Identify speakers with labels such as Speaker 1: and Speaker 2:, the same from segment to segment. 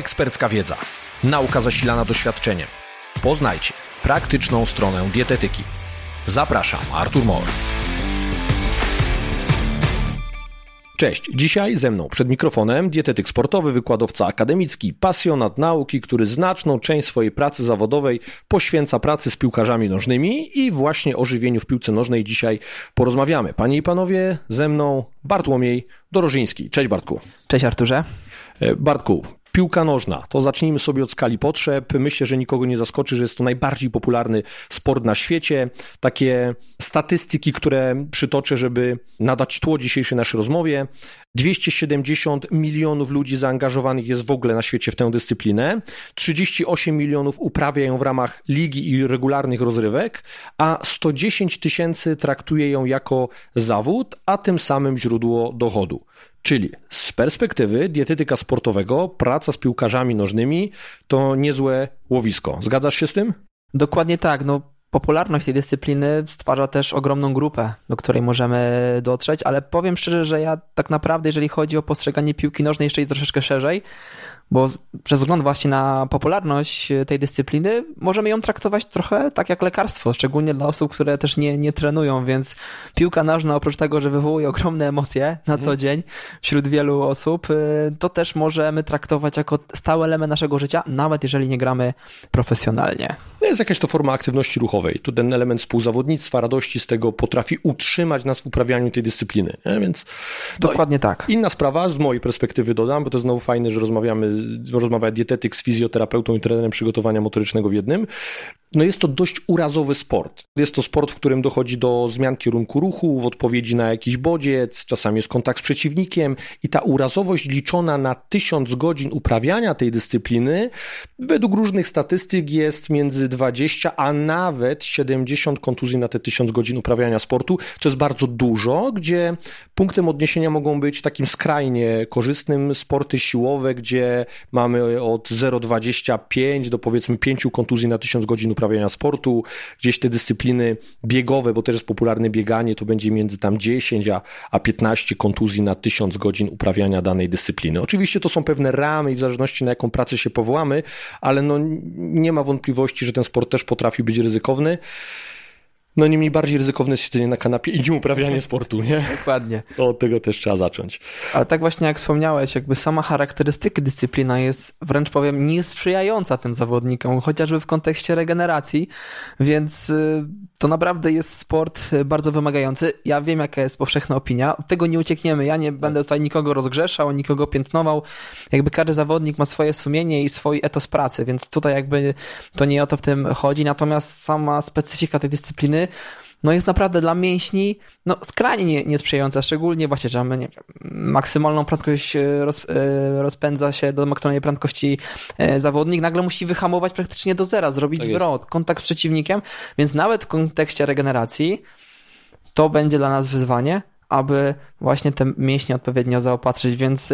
Speaker 1: ekspercka wiedza, nauka zasilana doświadczeniem. Poznajcie praktyczną stronę dietetyki. Zapraszam, Artur Mor. Cześć, dzisiaj ze mną przed mikrofonem dietetyk sportowy, wykładowca akademicki, pasjonat nauki, który znaczną część swojej pracy zawodowej poświęca pracy z piłkarzami nożnymi i właśnie o żywieniu w piłce nożnej dzisiaj porozmawiamy. Panie i panowie, ze mną Bartłomiej Dorożyński. Cześć Bartku.
Speaker 2: Cześć Arturze.
Speaker 1: E, Bartku, Piłka nożna, to zacznijmy sobie od skali potrzeb. Myślę, że nikogo nie zaskoczy, że jest to najbardziej popularny sport na świecie. Takie statystyki, które przytoczę, żeby nadać tło dzisiejszej naszej rozmowie. 270 milionów ludzi zaangażowanych jest w ogóle na świecie w tę dyscyplinę. 38 milionów uprawia ją w ramach ligi i regularnych rozrywek, a 110 tysięcy traktuje ją jako zawód, a tym samym źródło dochodu. Czyli z perspektywy dietetyka sportowego, praca z piłkarzami nożnymi to niezłe łowisko. Zgadzasz się z tym?
Speaker 2: Dokładnie tak. No, popularność tej dyscypliny stwarza też ogromną grupę, do której możemy dotrzeć, ale powiem szczerze, że ja tak naprawdę, jeżeli chodzi o postrzeganie piłki nożnej jeszcze troszeczkę szerzej, bo przez wzgląd właśnie na popularność tej dyscypliny możemy ją traktować trochę tak jak lekarstwo, szczególnie dla osób, które też nie, nie trenują, więc piłka nożna oprócz tego, że wywołuje ogromne emocje na co mhm. dzień wśród wielu osób, y, to też możemy traktować jako stały element naszego życia, nawet jeżeli nie gramy profesjonalnie.
Speaker 1: No jest jakaś to forma aktywności ruchowej. Tu ten element współzawodnictwa, radości z tego potrafi utrzymać nas w uprawianiu tej dyscypliny. Nie? Więc
Speaker 2: Dokładnie tak.
Speaker 1: Inna sprawa, z mojej perspektywy dodam, bo to znowu fajne, że rozmawiamy rozmawia dietetyk z fizjoterapeutą i trenerem przygotowania motorycznego w jednym. No jest to dość urazowy sport. Jest to sport, w którym dochodzi do zmian kierunku ruchu, w odpowiedzi na jakiś bodziec, czasami jest kontakt z przeciwnikiem i ta urazowość liczona na tysiąc godzin uprawiania tej dyscypliny według różnych statystyk jest między 20 a nawet 70 kontuzji na te tysiąc godzin uprawiania sportu. To jest bardzo dużo, gdzie punktem odniesienia mogą być takim skrajnie korzystnym sporty siłowe, gdzie mamy od 0,25 do powiedzmy 5 kontuzji na tysiąc godzin uprawiania sportu, gdzieś te dyscypliny biegowe, bo też jest popularne bieganie, to będzie między tam 10 a, a 15 kontuzji na 1000 godzin uprawiania danej dyscypliny. Oczywiście to są pewne ramy i w zależności na jaką pracę się powołamy, ale no nie ma wątpliwości, że ten sport też potrafi być ryzykowny. No niemniej bardziej ryzykowne jest siedzenie na kanapie i nie uprawianie sportu, nie?
Speaker 2: Dokładnie.
Speaker 1: To od tego też trzeba zacząć.
Speaker 2: Ale tak właśnie jak wspomniałeś, jakby sama charakterystyka dyscyplina jest wręcz powiem niesprzyjająca tym zawodnikom, chociażby w kontekście regeneracji, więc y, to naprawdę jest sport bardzo wymagający. Ja wiem jaka jest powszechna opinia, od tego nie uciekniemy, ja nie będę tutaj nikogo rozgrzeszał, nikogo piętnował, jakby każdy zawodnik ma swoje sumienie i swój etos pracy, więc tutaj jakby to nie o to w tym chodzi, natomiast sama specyfika tej dyscypliny no jest naprawdę dla mięśni no, skrajnie nie, niesprzyjająca, szczególnie właśnie, że mamy maksymalną prędkość e, roz, e, rozpędza się do maksymalnej prędkości e, zawodnik, nagle musi wyhamować praktycznie do zera, zrobić tak zwrot, jest. kontakt z przeciwnikiem, więc nawet w kontekście regeneracji to będzie dla nas wyzwanie, aby właśnie te mięśnie odpowiednio zaopatrzyć, więc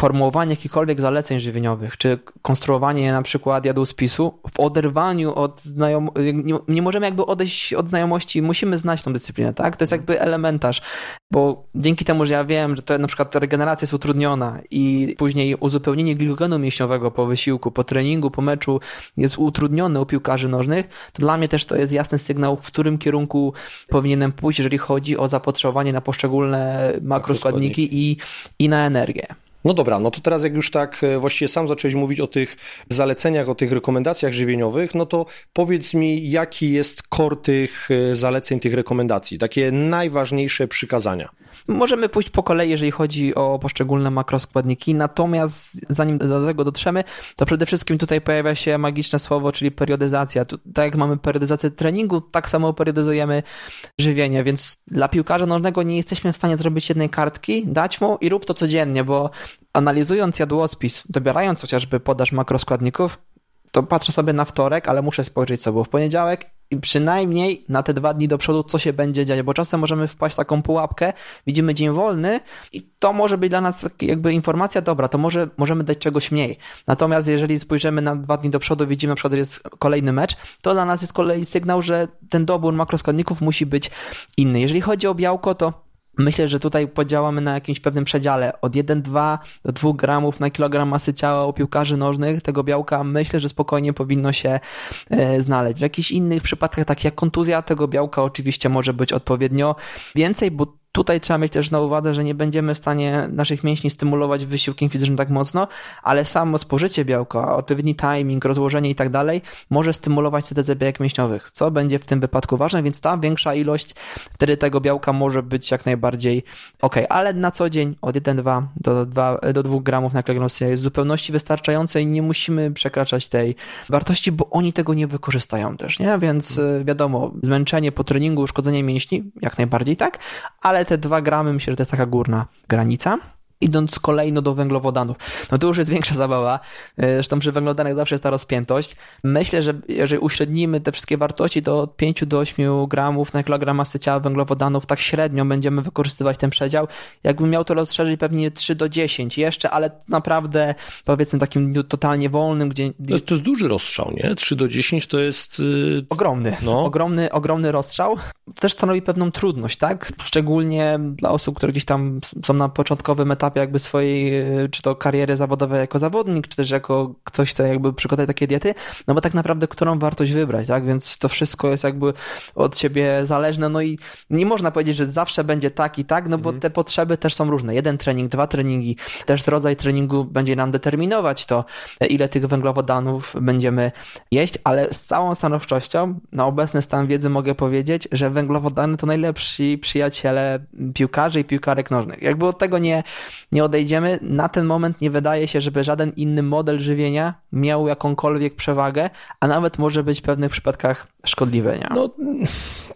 Speaker 2: formułowanie jakichkolwiek zaleceń żywieniowych, czy konstruowanie na przykład jadłospisu w oderwaniu od znajomości, nie, nie, możemy jakby odejść od znajomości, musimy znać tą dyscyplinę, tak? To jest jakby elementarz, bo dzięki temu, że ja wiem, że to na przykład regeneracja jest utrudniona i później uzupełnienie glikogenu mięśniowego po wysiłku, po treningu, po meczu jest utrudnione u piłkarzy nożnych, to dla mnie też to jest jasny sygnał, w którym kierunku powinienem pójść, jeżeli chodzi o zapotrzebowanie na poszczególne makroskładniki i, i na energię.
Speaker 1: No dobra, no to teraz jak już tak e, właściwie sam zacząłeś mówić o tych zaleceniach, o tych rekomendacjach żywieniowych, no to powiedz mi, jaki jest kor tych e, zaleceń, tych rekomendacji, takie najważniejsze przykazania.
Speaker 2: Możemy pójść po kolei, jeżeli chodzi o poszczególne makroskładniki, natomiast zanim do tego dotrzemy, to przede wszystkim tutaj pojawia się magiczne słowo, czyli periodyzacja. Tak jak mamy periodyzację treningu, tak samo periodyzujemy żywienie, więc dla piłkarza nożnego nie jesteśmy w stanie zrobić jednej kartki, dać mu i rób to codziennie, bo analizując jadłospis, dobierając chociażby podaż makroskładników, to patrzę sobie na wtorek, ale muszę spojrzeć, co było w poniedziałek i przynajmniej na te dwa dni do przodu, co się będzie dziać, bo czasem możemy wpaść w taką pułapkę, widzimy dzień wolny i to może być dla nas jakby informacja dobra, to może możemy dać czegoś mniej. Natomiast jeżeli spojrzymy na dwa dni do przodu, widzimy na przykład, jest kolejny mecz, to dla nas jest kolei sygnał, że ten dobór makroskładników musi być inny. Jeżeli chodzi o białko, to Myślę, że tutaj podziałamy na jakimś pewnym przedziale od 1,2 do 2 gramów na kilogram masy ciała u piłkarzy nożnych. Tego białka myślę, że spokojnie powinno się e, znaleźć. W jakichś innych przypadkach, takich jak kontuzja, tego białka oczywiście może być odpowiednio więcej, bo Tutaj trzeba mieć też na uwadze, że nie będziemy w stanie naszych mięśni stymulować wysiłkiem fizycznym tak mocno, ale samo spożycie białka, odpowiedni timing, rozłożenie i tak dalej może stymulować syntezę białek mięśniowych, co będzie w tym wypadku ważne, więc ta większa ilość wtedy tego białka może być jak najbardziej ok, ale na co dzień od 1,2 do 2, do 2 gramów na kilogram jest zupełności wystarczające i nie musimy przekraczać tej wartości, bo oni tego nie wykorzystają też, nie? Więc y, wiadomo, zmęczenie po treningu, uszkodzenie mięśni, jak najbardziej tak, ale ale te 2 gramy myślę, że to jest taka górna granica. Idąc kolejno do węglowodanów, no to już jest większa zabawa. E, zresztą przy węglowodanach zawsze jest ta rozpiętość. Myślę, że jeżeli uśrednimy te wszystkie wartości do 5 do 8 gramów na kilogram masy ciała węglowodanów, tak średnio będziemy wykorzystywać ten przedział. Jakbym miał to rozszerzyć, pewnie 3 do 10 jeszcze, ale naprawdę powiedzmy takim totalnie wolnym, gdzie...
Speaker 1: To, to jest duży rozstrzał, nie? 3 do 10 to jest... Yy...
Speaker 2: Ogromny. No. Ogromny, ogromny rozstrzał. Też stanowi pewną trudność, tak? Szczególnie dla osób, które gdzieś tam są na początkowym etapie etapie jakby swojej, e, czy to kariery zawodowej jako zawodnik, czy też jako ktoś, kto jakby przygotuje takie diety, no bo tak naprawdę którą wartość wybrać, tak? Więc to wszystko jest jakby od siebie zależne, no i nie można powiedzieć, że zawsze będzie tak i tak, no bo mhm. te potrzeby też są różne. Jeden trening, dwa treningi, też rodzaj treningu będzie nam determinować to, ile tych węglowodanów będziemy jeść, ale z całą stanowczością na obecny stan wiedzy mogę powiedzieć, że węglowodany to najlepsi przyjaciele piłkarzy i piłkarek nożnych. Jakby od tego nie, nie odejdziemy. Na ten moment nie wydaje się, żeby żaden inny model żywienia miał jakąkolwiek przewagę, a nawet może być w pewnych przypadkach szkodliwy. Nie?
Speaker 1: No,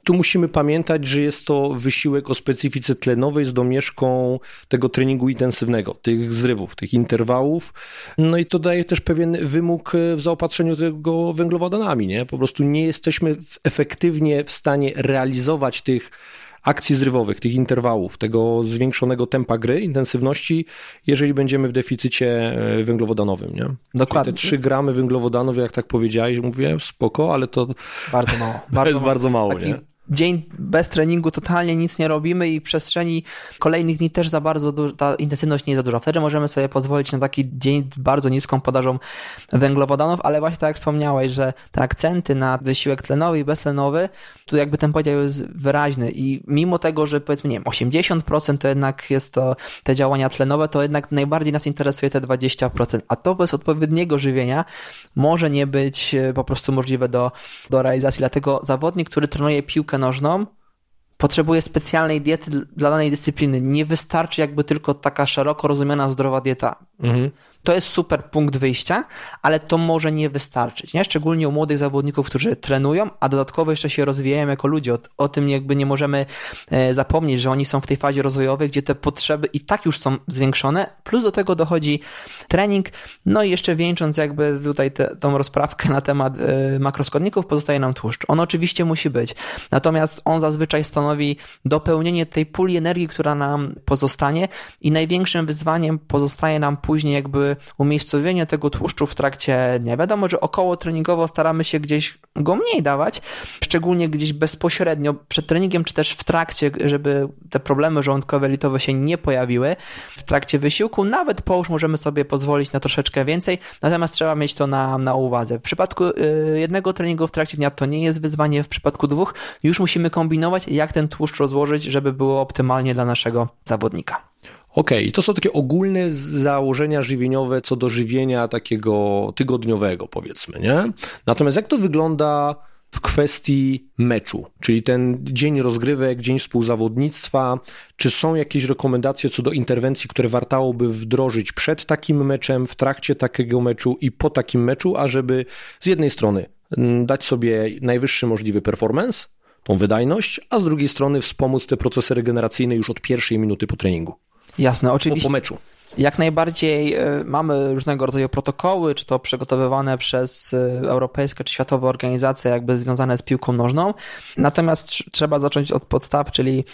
Speaker 1: tu musimy pamiętać, że jest to wysiłek o specyfice tlenowej z domieszką tego treningu intensywnego, tych zrywów, tych interwałów. No i to daje też pewien wymóg w zaopatrzeniu tego węglowodanami. Nie? Po prostu nie jesteśmy efektywnie w stanie realizować tych akcji zrywowych, tych interwałów, tego zwiększonego tempa gry, intensywności, jeżeli będziemy w deficycie e, węglowodanowym, nie? Dokładnie. Czyli te 3 gramy węglowodanów, jak tak powiedziałeś, mówię, spoko, ale to
Speaker 2: bardzo mało.
Speaker 1: Bardzo to jest mało. bardzo mało, Taki...
Speaker 2: nie? Dzień bez treningu totalnie nic nie robimy i w przestrzeni kolejnych dni też za bardzo ta intensywność nie jest za duża. Wtedy możemy sobie pozwolić na taki dzień bardzo niską podażą węglowodanów, ale właśnie tak jak wspomniałeś, że te akcenty na wysiłek tlenowy i beztlenowy, tu jakby ten podział jest wyraźny i mimo tego, że powiedzmy, nie wiem, 80% to jednak jest to te działania tlenowe, to jednak najbardziej nas interesuje te 20%, a to bez odpowiedniego żywienia może nie być e, po prostu możliwe do, do realizacji. Dlatego zawodnik, który trenuje piłkę piłkę nożną, potrzebuje specjalnej diety dla danej dyscypliny. Nie wystarczy jakby tylko taka szeroko rozumiana zdrowa dieta. Mhm to jest super punkt wyjścia, ale to może nie wystarczyć, nie? Szczególnie u młodych zawodników, którzy trenują, a dodatkowo jeszcze się rozwijają jako ludzie. O, o tym jakby nie możemy e, zapomnieć, że oni są w tej fazie rozwojowej, gdzie te potrzeby i tak już są zwiększone, plus do tego dochodzi trening, no i jeszcze wieńcząc jakby tutaj te, tą rozprawkę na temat y, makroskładników, pozostaje nam tłuszcz. On oczywiście musi być, natomiast on zazwyczaj stanowi dopełnienie tej puli energii, która nam pozostanie i największym wyzwaniem pozostaje nam później jakby umiejscowienie tego tłuszczu w trakcie dnia. Wiadomo, że około treningowo staramy się gdzieś go mniej dawać, szczególnie gdzieś bezpośrednio przed treningiem, czy też w trakcie, żeby te problemy żołądkowe, litowe się nie pojawiły w trakcie wysiłku. Nawet po już możemy sobie pozwolić na troszeczkę więcej, natomiast trzeba mieć to na, na uwadze. W przypadku y, jednego treningu w trakcie dnia to nie jest wyzwanie, w przypadku dwóch już musimy kombinować, jak ten tłuszcz rozłożyć, żeby było optymalnie dla naszego zawodnika.
Speaker 1: Okej, okay. to są takie ogólne założenia żywieniowe co do żywienia takiego tygodniowego, powiedzmy, nie? Natomiast jak to wygląda w kwestii meczu, czyli ten dzień rozgrywek, dzień współzawodnictwa, czy są jakieś rekomendacje co do interwencji, które wartałoby wdrożyć przed takim meczem, w trakcie takiego meczu i po takim meczu, ażeby z jednej strony mm, dać sobie najwyższy możliwy performance, tą wydajność, a z drugiej strony wspomóc te procesy regeneracyjne już od pierwszej minuty po treningu.
Speaker 2: Jasne, oczywiście.
Speaker 1: Po, po meczu.
Speaker 2: Jak najbardziej e, mamy różnego rodzaju protokoły, czy to przygotowywane przez e, europejskie czy światowe organizacje, jakby związane z piłką nożną. Natomiast trzeba zacząć od podstaw, czyli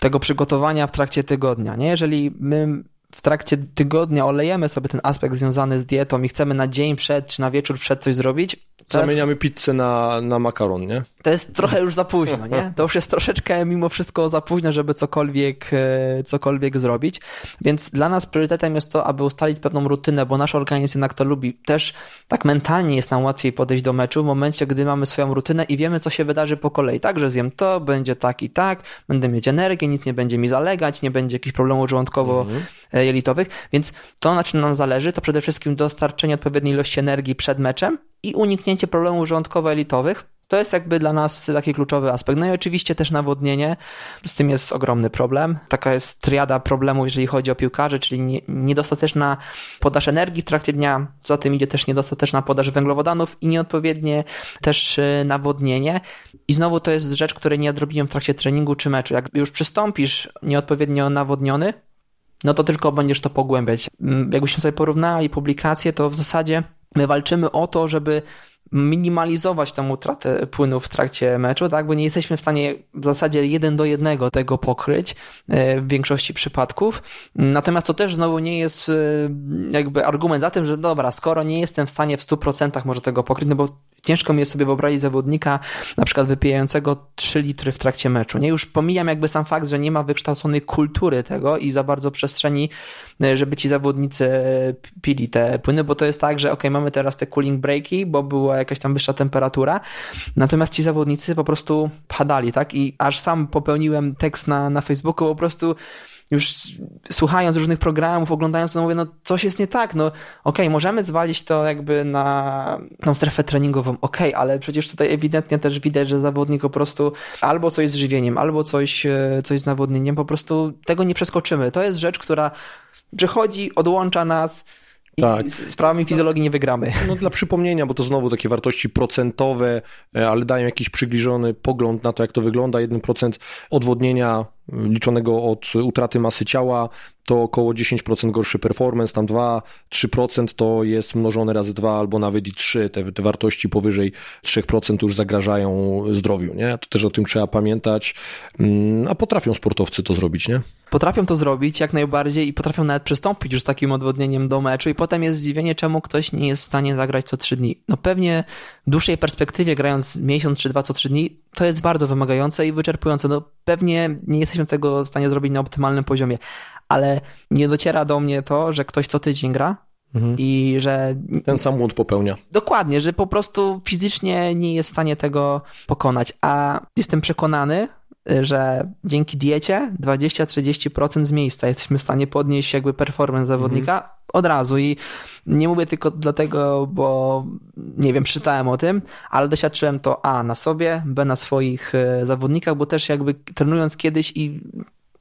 Speaker 2: tego przygotowania w trakcie tygodnia. Nie? Jeżeli my w trakcie tygodnia olejemy sobie ten aspekt związany z dietą i chcemy na dzień przed czy na wieczór przed coś zrobić,
Speaker 1: Zamieniamy pizzę na, na makaron, nie?
Speaker 2: To jest trochę już za późno, nie? To już jest troszeczkę mimo wszystko za późno, żeby cokolwiek, e, cokolwiek zrobić. Więc dla nas priorytetem jest to, aby ustalić pewną rutynę, bo nasz organizm jednak to lubi. Też tak mentalnie jest nam łatwiej podejść do meczu w momencie, gdy mamy swoją rutynę i wiemy, co się wydarzy po kolei. Także zjem to, będzie tak i tak, będę mieć energię, nic nie będzie mi zalegać, nie będzie jakichś problemów żołądkowo-jelitowych. Mhm. Więc to, na czym nam zależy, to przede wszystkim dostarczenie odpowiedniej ilości energii przed meczem i uniknięcie problemów żołądkowo-elitowych. To jest jakby dla nas taki kluczowy aspekt. No i oczywiście też nawodnienie. Z tym jest ogromny problem. Taka jest triada problemów, jeżeli chodzi o piłkarzy, czyli niedostateczna podaż energii w trakcie dnia. Za tym idzie też niedostateczna podaż węglowodanów i nieodpowiednie też y, nawodnienie. I znowu to jest rzecz, której nie odrobiłem w trakcie treningu czy meczu. Jak już przystąpisz nieodpowiednio nawodniony, no to tylko będziesz to pogłębiać. Mm, jakbyśmy sobie porównali publikacje, to w zasadzie my walczymy o to, żeby minimalizować tę utratę płynu w trakcie meczu, tak, bo nie jesteśmy w stanie w zasadzie jeden do jednego tego pokryć e, w większości przypadków. Natomiast to też znowu nie jest e, jakby argument za tym, że dobra, skoro nie jestem w stanie w 100% może tego pokryć, no bo ciężko mi jest sobie wyobrazić zawodnika na przykład wypijającego 3 litry w trakcie meczu. Nie już pomijam jakby sam fakt, że nie ma wykształconej kultury tego i za bardzo przestrzeni, e, żeby ci zawodnicy pili te płyny, bo to jest tak, że ok, mamy teraz te cooling breaki, bo była jakaś tam wyższa temperatura, natomiast ci zawodnicy po prostu padali, tak? I aż sam popełniłem tekst na, na Facebooku, po prostu już słuchając różnych programów, oglądając to, no mówię, no coś jest nie tak, no okej, okay, możemy zwalić to jakby na tą strefę treningową, okej, okay, ale przecież tutaj ewidentnie też widać, że zawodnik po prostu albo coś z żywieniem, albo coś, e, coś z nawodnieniem, po prostu tego nie przeskoczymy. To jest rzecz, która przychodzi, odłącza nas, tak. sprawami fizjologii nie wygramy.
Speaker 1: No dla przypomnienia, bo to znowu takie wartości procentowe, e, ale dają jakiś przybliżony pogląd na to, jak to wygląda. 1% odwodnienia liczonego od utraty masy ciała to około 10% gorszy performance, tam 2-3% to jest mnożone razy 2 albo nawet i 3, te, te wartości powyżej 3% już zagrażają zdrowiu, nie? To też o tym trzeba pamiętać, mm, a potrafią sportowcy to zrobić, nie?
Speaker 2: Potrafią to zrobić jak najbardziej i potrafią nawet przystąpić już z takim odwodnieniem do meczu i potem jest zdziwienie, czemu ktoś nie jest w stanie zagrać co 3 dni. No pewnie w dłuższej perspektywie grając miesiąc czy dwa co 3 dni to jest bardzo wymagające i wyczerpujące. No pewnie nie jesteśmy tego w stanie zrobić na optymalnym poziomie, ale nie dociera do mnie to, że ktoś co tydzień gra, mhm. i że.
Speaker 1: Ten sam błąd popełnia.
Speaker 2: Dokładnie, że po prostu fizycznie nie jest w stanie tego pokonać. A jestem przekonany, że dzięki diecie 20-30% z miejsca jesteśmy w stanie podnieść jakby performance zawodnika mhm. od razu i nie mówię tylko dlatego, bo nie wiem, czytałem o tym, ale doświadczyłem to A na sobie, B na swoich e, zawodnikach, bo też jakby trenując kiedyś i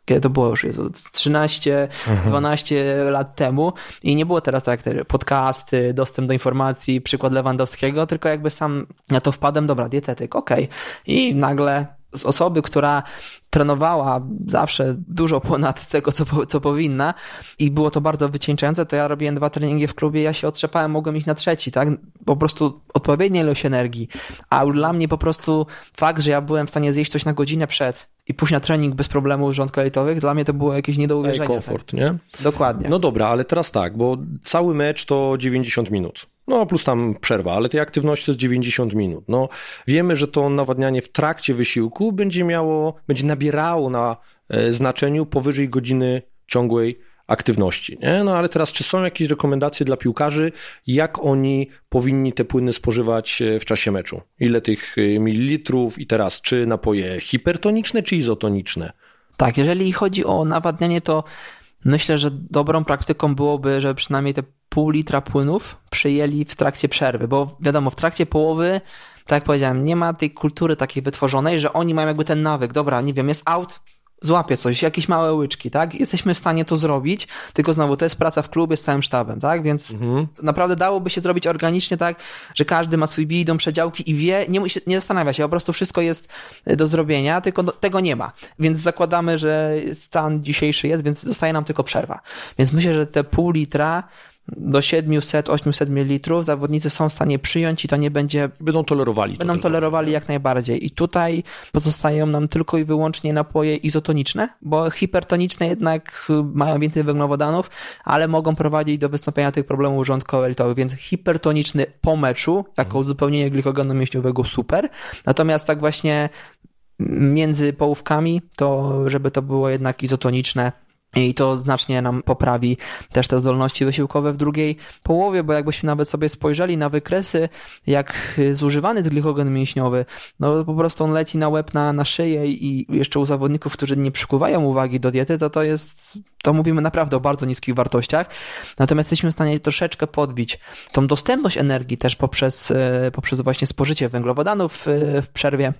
Speaker 2: kiedy to było już jest 13, mhm. 12 lat temu i nie było teraz tak jak podcasty, dostęp do informacji, przykład Lewandowskiego, tylko jakby sam na to wpadłem, dobra, dietetyk, okej. Okay. I nagle z osoby, która trenowała zawsze dużo ponad tego, co, co powinna i było to bardzo wycieńczające, to ja robiłem dwa treningi w klubie, ja się otrzepałem, mogłem iść na trzeci, tak? Po prostu odpowiednia ilość energii, a dla mnie po prostu fakt, że ja byłem w stanie zjeść coś na godzinę przed i pójść na trening bez problemów rządkolitowych, dla mnie to było jakieś nie do uwierzenia.
Speaker 1: komfort, tak? nie?
Speaker 2: Dokładnie.
Speaker 1: No dobra, ale teraz tak, bo cały mecz to 90 minut. No, plus tam przerwa, ale tej aktywności to jest 90 minut. No, wiemy, że to nawadnianie w trakcie wysiłku będzie miało, będzie nabierało na e, znaczeniu powyżej godziny ciągłej aktywności. Nie? No ale teraz, czy są jakieś rekomendacje dla piłkarzy, jak oni powinni te płyny spożywać e, w czasie meczu? Ile tych e, mililitrów i teraz, czy napoje hipertoniczne, czy izotoniczne?
Speaker 2: Tak, jeżeli chodzi o nawadnianie, to myślę, że dobrą praktyką byłoby, żeby przynajmniej te pół litra płynów przyjęli w trakcie przerwy, bo wiadomo, w trakcie połowy, tak jak powiedziałem, nie ma tej kultury takiej wytworzonej, że oni mają jakby ten nawyk, dobra, nie wiem, jest out, złapie coś, jakieś małe łyczki, tak? Jesteśmy w stanie to zrobić, tylko znowu to jest praca w klubie z całym sztabem, tak? Więc mhm. naprawdę dałoby się zrobić organicznie tak, że każdy ma swój bidon, przedziałki i wie, nie, nie zastanawia się, po prostu wszystko jest do zrobienia, tylko do, tego nie ma. Więc zakładamy, że stan dzisiejszy jest, więc zostaje nam tylko przerwa. Więc myślę, że te pół litra do 700-800 ml zawodnicy są w stanie przyjąć i to nie będzie...
Speaker 1: Będą tolerowali.
Speaker 2: Będą tolerowali jak najbardziej. I tutaj pozostają nam tylko i wyłącznie napoje izotoniczne, bo hipertoniczne jednak mają więcej węglowodanów, ale mogą prowadzić do wystąpienia tych problemów żołądkowo-jelitowych, więc hipertoniczny po meczu, jako mhm. uzupełnienie glikogenu mięśniowego super. Natomiast tak właśnie między połówkami, to żeby to było jednak izotoniczne, i to znacznie nam poprawi też te zdolności wysiłkowe w drugiej połowie, bo jakbyśmy nawet sobie spojrzeli na wykresy, jak zużywany glikogen mięśniowy, no po prostu on leci na łeb, na, na szyję i jeszcze u zawodników, którzy nie przykuwają uwagi do diety, to to jest, to mówimy naprawdę o bardzo niskich wartościach. Natomiast jesteśmy w stanie troszeczkę podbić tą dostępność energii też poprzez, e, poprzez właśnie spożycie węglowodanów e, w przerwie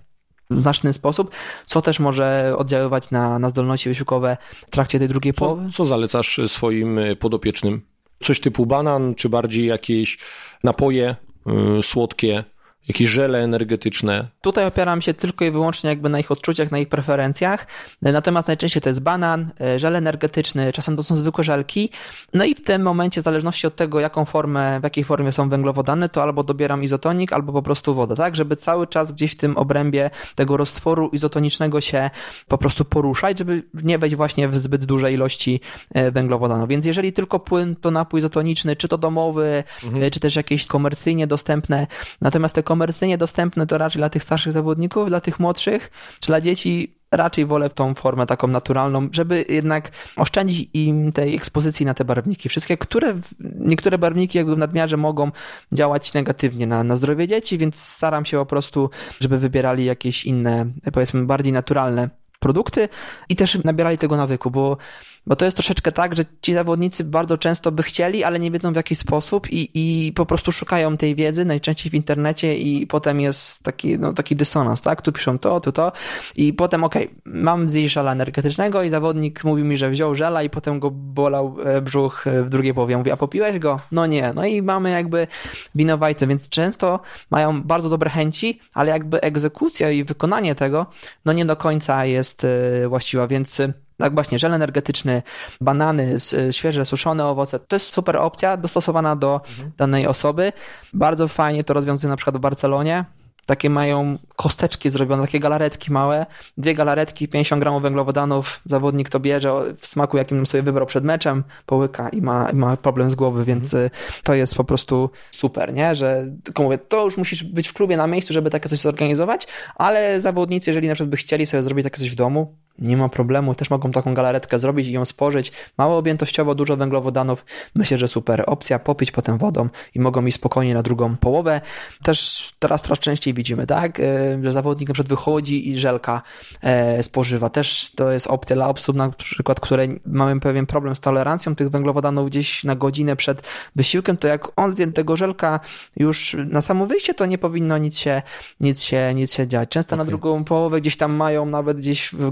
Speaker 2: w znaczny sposób, co też może oddziaływać na, na zdolności wysiłkowe w trakcie tej drugiej połowy.
Speaker 1: Co, co zalecasz swoim e, podopiecznym? Coś typu banan, czy bardziej jakieś napoje yy, słodkie, jakieś żele energetyczne.
Speaker 2: Tutaj opieram się tylko i wyłącznie jakby na ich odczuciach, na ich preferencjach. Natomiast najczęściej to jest banan, e, żel energetyczny, czasem to są zwykłe żelki. No i w tym momencie, w zależności od tego, jaką formę, w jakiej formie są węglowodany, to albo dobieram izotonik, albo po prostu wodę, tak? Żeby cały czas gdzieś w tym obrębie tego roztworu izotonicznego się po prostu poruszać, żeby nie wejść właśnie w zbyt duże ilości e, węglowodanów. Więc jeżeli tylko płyn to napój izotoniczny, czy to domowy, mhm. E, czy też jakieś komercyjnie dostępne, natomiast te komercyjnie dostępne to raczej dla tych starszych zawodników, dla tych młodszych, czy dla dzieci raczej wolę tą formę taką naturalną, żeby jednak oszczędzić im tej ekspozycji na te barwniki. Wszystkie, które, niektóre barwniki jakby w nadmiarze mogą działać negatywnie na, na zdrowie dzieci, więc staram się po prostu, żeby wybierali jakieś inne, powiedzmy bardziej naturalne produkty i też nabierali tego nawyku, bo bo to jest troszeczkę tak, że ci zawodnicy bardzo często by chcieli, ale nie wiedzą w jaki sposób i, i po prostu szukają tej wiedzy, najczęściej w internecie i potem jest taki, no, taki dysonans, tak? Tu piszą to, tu to i potem okej, okay, mam zjeść żela energetycznego i zawodnik mówił mi, że wziął żela i potem go bolał e, brzuch e, w drugiej połowie. Mówi, a popiłeś go? No nie. No i mamy jakby winowajcę, więc często mają bardzo dobre chęci, ale jakby egzekucja i wykonanie tego, no nie do końca jest e, właściwa, więc tak właśnie, żel energetyczny, banany, świeże, suszone owoce, to jest super opcja dostosowana do mhm. danej osoby. Bardzo fajnie to rozwiązuje na przykład w Barcelonie. Takie mają kosteczki zrobione, takie galaretki małe, dwie galaretki, 50 gramów węglowodanów, zawodnik to bierze w smaku, jakim sobie wybrał przed meczem, połyka i ma, ma problem z głowy, więc mhm. to jest po prostu super, nie? Że tylko mówię, to już musisz być w klubie na miejscu, żeby takie coś zorganizować, ale zawodnicy, jeżeli na przykład by chcieli sobie zrobić takie coś w domu, nie ma problemu, też mogą taką galaretkę zrobić i ją spożyć. Mało objętościowo, dużo węglowodanów. Myślę, że super opcja, popić potem wodą i mogą iść spokojnie na drugą połowę. Też teraz coraz częściej widzimy, tak, e, że zawodnik na przykład wychodzi i żelka e, spożywa. Też to jest opcja dla osób na przykład, które mamy pewien problem z tolerancją tych węglowodanów gdzieś na godzinę przed wysiłkiem, to jak on zje tego żelka już na samo wyjście, to nie powinno nic się, nic się, nic się dziać. Często okay. na drugą połowę gdzieś tam mają nawet gdzieś w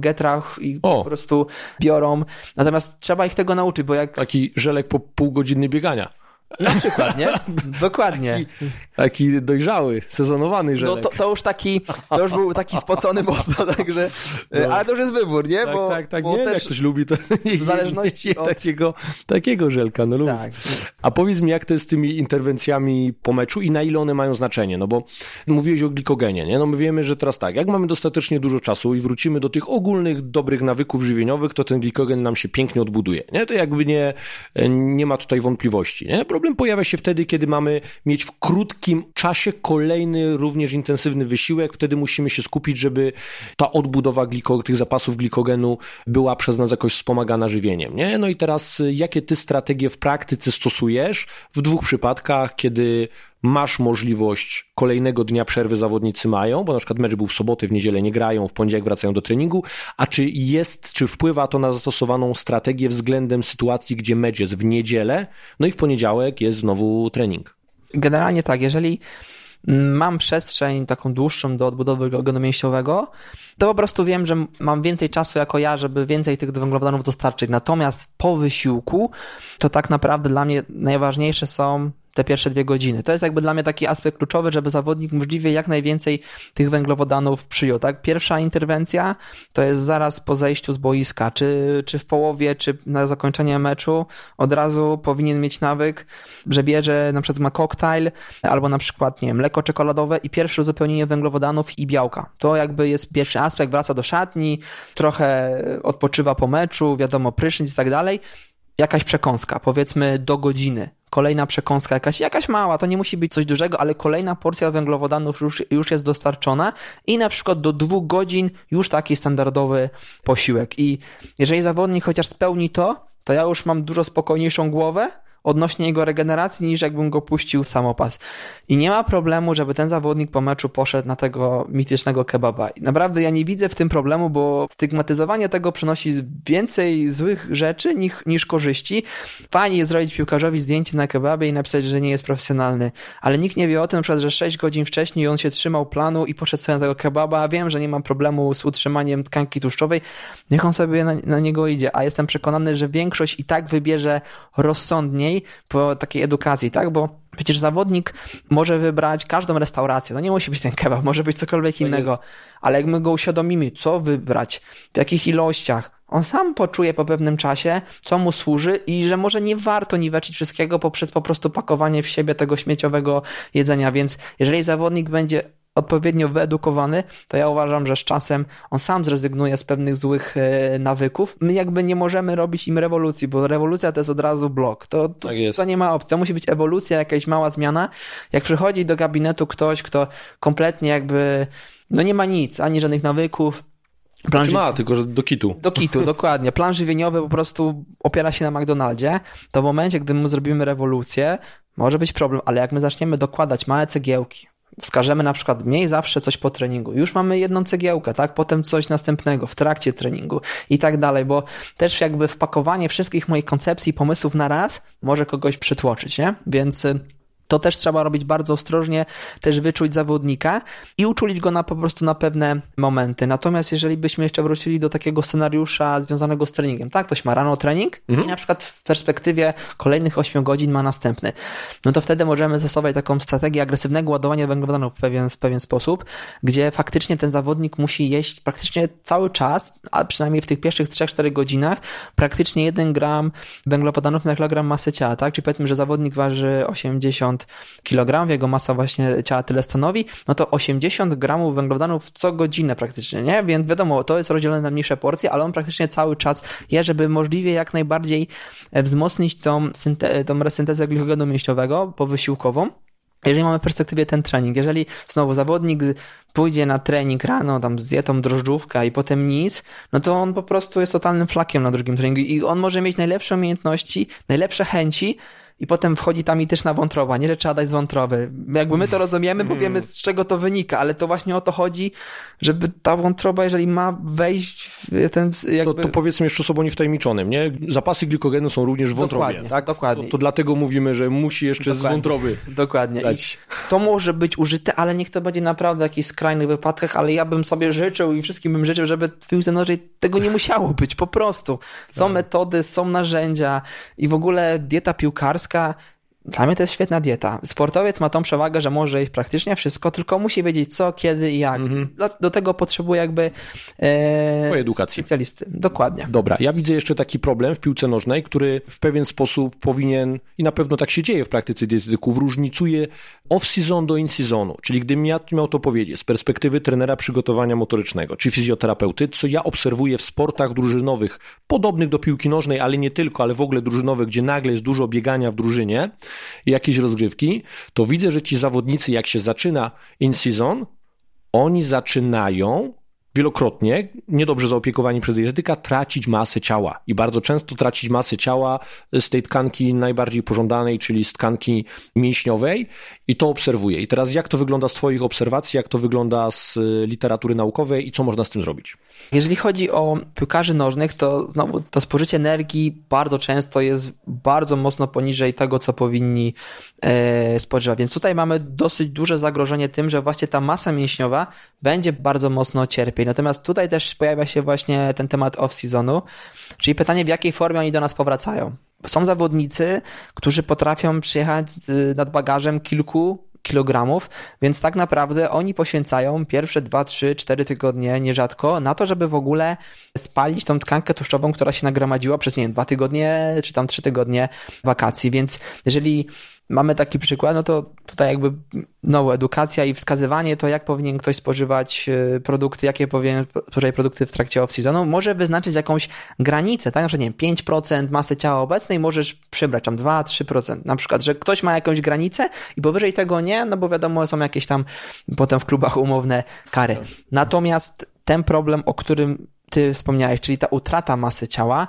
Speaker 2: i o. po prostu biorą. Natomiast trzeba ich tego nauczyć, bo jak...
Speaker 1: Taki żelek po pół godziny biegania.
Speaker 2: Na przykład, nie? Dokładnie.
Speaker 1: Taki, taki dojrzały, sezonowany żelek.
Speaker 2: No to, to, już taki, to już był taki spocony mocno, także, no. ale to już jest wybór, nie?
Speaker 1: Tak, bo, tak, tak, bo nie, też jak ktoś lubi, to nie, w zależności od... takiego, takiego żelka, no luz. Tak. A powiedz mi, jak to jest z tymi interwencjami po meczu i na ile one mają znaczenie, no bo mówiłeś o glikogenie, nie? No my wiemy, że teraz tak, jak mamy dostatecznie dużo czasu i wrócimy do tych ogólnych, dobrych nawyków żywieniowych, to ten glikogen nam się pięknie odbuduje, nie? To jakby nie, nie ma tutaj wątpliwości, nie? Problem pojawia się wtedy, kiedy mamy mieć w krótkim czasie kolejny również intensywny wysiłek. Wtedy musimy się skupić, żeby ta odbudowa gliko, tych zapasów glikogenu była przez nas jakoś wspomagana żywieniem. Nie? No i teraz, jakie ty strategie w praktyce stosujesz w dwóch przypadkach, kiedy masz możliwość kolejnego dnia przerwy zawodnicy mają, bo na przykład mecz był w sobotę, w niedzielę nie grają, w poniedziałek wracają do treningu, a czy jest, czy wpływa to na zastosowaną strategię względem sytuacji, gdzie mecz jest w niedzielę, no i w poniedziałek jest znowu trening?
Speaker 2: Generalnie tak, jeżeli mam przestrzeń taką dłuższą do odbudowy glukogenu mięśniowego, to po prostu wiem, że mam więcej czasu jako ja, żeby więcej tych węglowodanów dostarczyć. Natomiast po wysiłku to tak naprawdę dla mnie najważniejsze są te pierwsze dwie godziny. To jest jakby dla mnie taki aspekt kluczowy, żeby zawodnik możliwie jak najwięcej tych węglowodanów przyjął. Tak? Pierwsza interwencja to jest zaraz po zejściu z boiska, czy, czy w połowie, czy na zakończenie meczu, od razu powinien mieć nawyk, że bierze na przykład ma koktajl, albo na przykład, nie wiem, mleko czekoladowe i pierwsze uzupełnienie węglowodanów i białka. To jakby jest pierwszy aspekt, wraca do szatni, trochę odpoczywa po meczu, wiadomo, prysznic i tak dalej. Jakaś przekąska, powiedzmy do godziny, kolejna przekąska jakaś, jakaś mała, to nie musi być coś dużego, ale kolejna porcja węglowodanów już, już jest dostarczona i na przykład do dwóch godzin już taki standardowy posiłek. I jeżeli zawodnik chociaż spełni to, to ja już mam dużo spokojniejszą głowę, odnośnie jego regeneracji, niż jakbym go puścił w samopas. I nie ma problemu, żeby ten zawodnik po meczu poszedł na tego mitycznego kebaba. I naprawdę ja nie widzę w tym problemu, bo stygmatyzowanie tego przynosi więcej złych rzeczy niż, niż korzyści. Fajnie jest zrobić piłkarzowi zdjęcie na kebabie i napisać, że nie jest profesjonalny, ale nikt nie wie o tym, przykład, że 6 godzin wcześniej on się trzymał planu i poszedł sobie na tego kebaba. Wiem, że nie mam problemu z utrzymaniem tkanki tłuszczowej. Niech on sobie na, na niego idzie, a jestem przekonany, że większość i tak wybierze rozsądniej po takiej edukacji, tak? Bo przecież zawodnik może wybrać każdą restaurację. No nie musi być ten kebab, może być cokolwiek tak innego. Ale jak my go uświadomimy, co wybrać, w jakich ilościach, on sam poczuje po pewnym czasie, co mu służy i że może nie warto niweczyć wszystkiego poprzez po prostu pakowanie w siebie tego śmieciowego jedzenia. Więc jeżeli zawodnik będzie odpowiednio wyedukowany, to ja uważam, że z czasem on sam zrezygnuje z pewnych złych e, nawyków. My jakby nie możemy robić im rewolucji, bo rewolucja to jest od razu blok. To, to, tak to nie ma opcji. To musi być ewolucja, jakaś mała zmiana. Jak przychodzi do gabinetu ktoś, kto kompletnie jakby no nie ma nic, ani żadnych nawyków,
Speaker 1: Plan znaczy ma, tylko że do kitu.
Speaker 2: Do kitu, dokładnie. Plan żywieniowy po prostu opiera się na McDonaldzie. To w momencie, gdy my zrobimy rewolucję, może być problem, ale jak my zaczniemy dokładać małe cegiełki, wskażemy na przykład mniej zawsze coś po treningu. Już mamy jedną cegiełkę, tak? Potem coś następnego w trakcie treningu i tak dalej, bo też jakby wpakowanie wszystkich moich koncepcji i pomysłów na raz może kogoś przytłoczyć, nie? Więc y, to też trzeba robić bardzo ostrożnie, też wyczuć zawodnika i uczulić go na po prostu na pewne momenty. Natomiast jeżeli byśmy jeszcze wrócili do takiego scenariusza związanego z treningiem, tak, ktoś ma rano trening mhm. i na przykład w perspektywie kolejnych 8 godzin ma następny, no to wtedy możemy zastosować taką strategię agresywnego ładowania węglowodanów w pewien, w pewien sposób, gdzie faktycznie ten zawodnik musi jeść praktycznie cały czas, a przynajmniej w tych pierwszych 3-4 godzinach, praktycznie 1 gram węglowodanów na kilogram masy ciała, tak, czyli powiedzmy, że zawodnik waży 80 kg, jego masa właśnie ciała tyle stanowi, no to 80 gramów węglowodanów co godzinę praktycznie, nie? Więc wiadomo, to jest rozdzielone na mniejsze porcje, ale on praktycznie cały czas je, żeby możliwie jak najbardziej e, wzmocnić tą, tą resyntezę glikogenu mięśniowego powysiłkową. Jeżeli mamy w perspektywie ten trening, jeżeli znowu zawodnik pójdzie na trening rano, tam zje tą drożdżówkę i potem nic, no to on po prostu jest totalnym flakiem na drugim treningu i on może mieć najlepsze umiejętności, najlepsze chęci, i potem wchodzi ta mityczna wątroba, nie, że trzeba dać z wątroby. Jakby my to rozumiemy, bo wiemy z czego to wynika, ale to właśnie o to chodzi, żeby ta wątroba, jeżeli ma wejść w ten jakby...
Speaker 1: To, to powiedzmy jeszcze osobom niewtajemniczonym, nie? Zapasy glikogenu są również w wątrobie.
Speaker 2: Dokładnie, tak? Dokładnie.
Speaker 1: To, to dlatego mówimy, że musi jeszcze dokładnie. z wątroby
Speaker 2: Dokładnie. Dać. to może być użyte, ale niech to będzie naprawdę w jakichś skrajnych wypadkach, ale ja bym sobie życzył i wszystkim bym życzył, żeby w piłce nożnej tego nie musiało być, po prostu. Są tak. metody, są narzędzia i w ogóle dieta piłkarska Alaska dla mnie to jest świetna dieta. Sportowiec ma tą przewagę, że może jeść praktycznie wszystko, tylko musi wiedzieć co, kiedy i jak. Mhm. Do, do, tego potrzebuje jakby
Speaker 1: e, edukacji.
Speaker 2: specjalisty. Dokładnie.
Speaker 1: Dobra, ja widzę jeszcze taki problem w piłce nożnej, który w pewien sposób powinien, i na pewno tak się dzieje w praktyce dietetyków, różnicuje off-season do in-seasonu. Czyli gdybym ja miał to powiedzieć z perspektywy trenera przygotowania motorycznego, czy fizjoterapeuty, co ja obserwuję w sportach drużynowych, podobnych do piłki nożnej, ale nie tylko, ale w ogóle drużynowych, gdzie nagle jest dużo biegania w drużynie, jakieś rozgrywki, to widzę, że ci zawodnicy, jak się zaczyna in-season, oni zaczynają wielokrotnie, niedobrze zaopiekowani przez dietetyka, tracić masę ciała. I bardzo często tracić masę ciała z tej tkanki najbardziej pożądanej, czyli z tkanki mięśniowej. I to obserwuję. I teraz jak to wygląda z Twoich obserwacji, jak to wygląda z y, literatury naukowej i co można z tym zrobić?
Speaker 2: Jeżeli chodzi o piłkarzy nożnych, to znowu to spożycie energii bardzo często jest bardzo mocno poniżej tego, co powinni e, spożywać. Więc tutaj mamy dosyć duże zagrożenie tym, że właśnie ta masa mięśniowa będzie bardzo mocno cierpieć. Natomiast tutaj też pojawia się właśnie ten temat off-seasonu, czyli pytanie, w jakiej formie oni do nas powracają. Są zawodnicy, którzy potrafią przyjechać nad bagażem kilku kilogramów, więc tak naprawdę oni poświęcają pierwsze 2, 3, 4 tygodnie nierzadko na to, żeby w ogóle spalić tą tkankę tłuszczową, która się nagromadziła przez, nie wiem, 2 tygodnie czy tam 3 tygodnie wakacji, więc jeżeli mamy taki przykład, no to tutaj jakby no, edukacja i wskazywanie to, jak powinien ktoś spożywać e, produkty, jakie powinien spożywać produkty w trakcie off-seasonu, może wyznaczyć jakąś granicę, tak? Na przykład, nie wiem, 5% masy ciała obecnej możesz przybrać tam 2-3%. Na przykład, że ktoś ma jakąś granicę i powyżej tego nie, no bo wiadomo, są jakieś tam potem w klubach umowne kary. Natomiast ten problem, o którym ty wspomniałeś, czyli ta utrata masy ciała,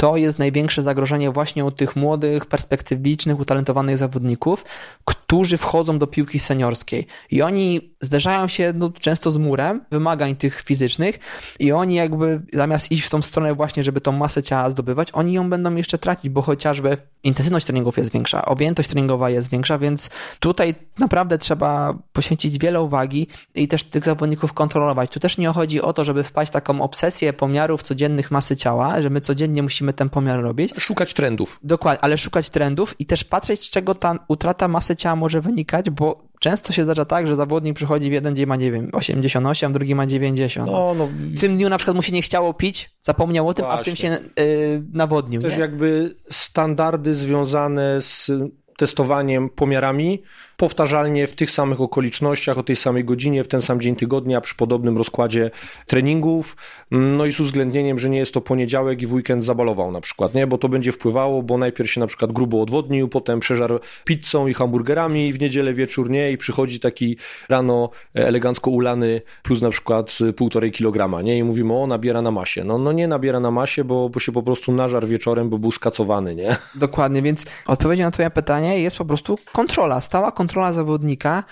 Speaker 2: to jest największe zagrożenie właśnie u tych młodych, perspektywicznych, utalentowanych zawodników, którzy wchodzą do piłki seniorskiej. I oni zderzają się no, często z murem wymagań tych fizycznych i oni jakby zamiast iść w tą stronę właśnie, żeby tą masę ciała zdobywać, oni ją będą jeszcze tracić, bo chociażby intensywność treningów jest większa, objętość treningowa jest większa, więc tutaj naprawdę trzeba poświęcić wiele uwagi i też tych zawodników kontrolować. Tu też nie chodzi o to, żeby wpaść w taką obsesję pomiarów codziennych masy ciała, że my codziennie musimy ten pomiar robić.
Speaker 1: Szukać trendów.
Speaker 2: Dokładnie, ale szukać trendów i też patrzeć, z czego ta utrata masy ciała może wynikać, bo często się zdarza tak, że zawodnik przychodzi w jeden dzień ma, nie wiem, 88, drugi ma 90. No, no. W tym dniu na przykład mu się nie chciało pić, zapomniał o tym, Właśnie. a w tym się yy, nawodnił.
Speaker 1: Też
Speaker 2: nie?
Speaker 1: jakby standardy związane z testowaniem, pomiarami powtarzalnie w tych samych okolicznościach, o tej samej godzinie, w ten sam dzień tygodnia, przy podobnym rozkładzie treningów, no i z uwzględnieniem, że nie jest to poniedziałek i w weekend zabalował na przykład, nie? Bo to będzie wpływało, bo najpierw się na przykład grubo odwodnił, potem przeżarł pizzą i hamburgerami w niedzielę wieczór nie i przychodzi taki rano elegancko ulany plus na przykład półtorej kilograma, nie? I mówimy, o, nabiera na masie. No, no nie nabiera na masie, bo, bo się po prostu nażar wieczorem, bo był skacowany, nie?
Speaker 2: Dokładnie, więc odpowiedzią na twoje pytanie jest po prostu kontrola, stała kontrola kontrola zawodnika,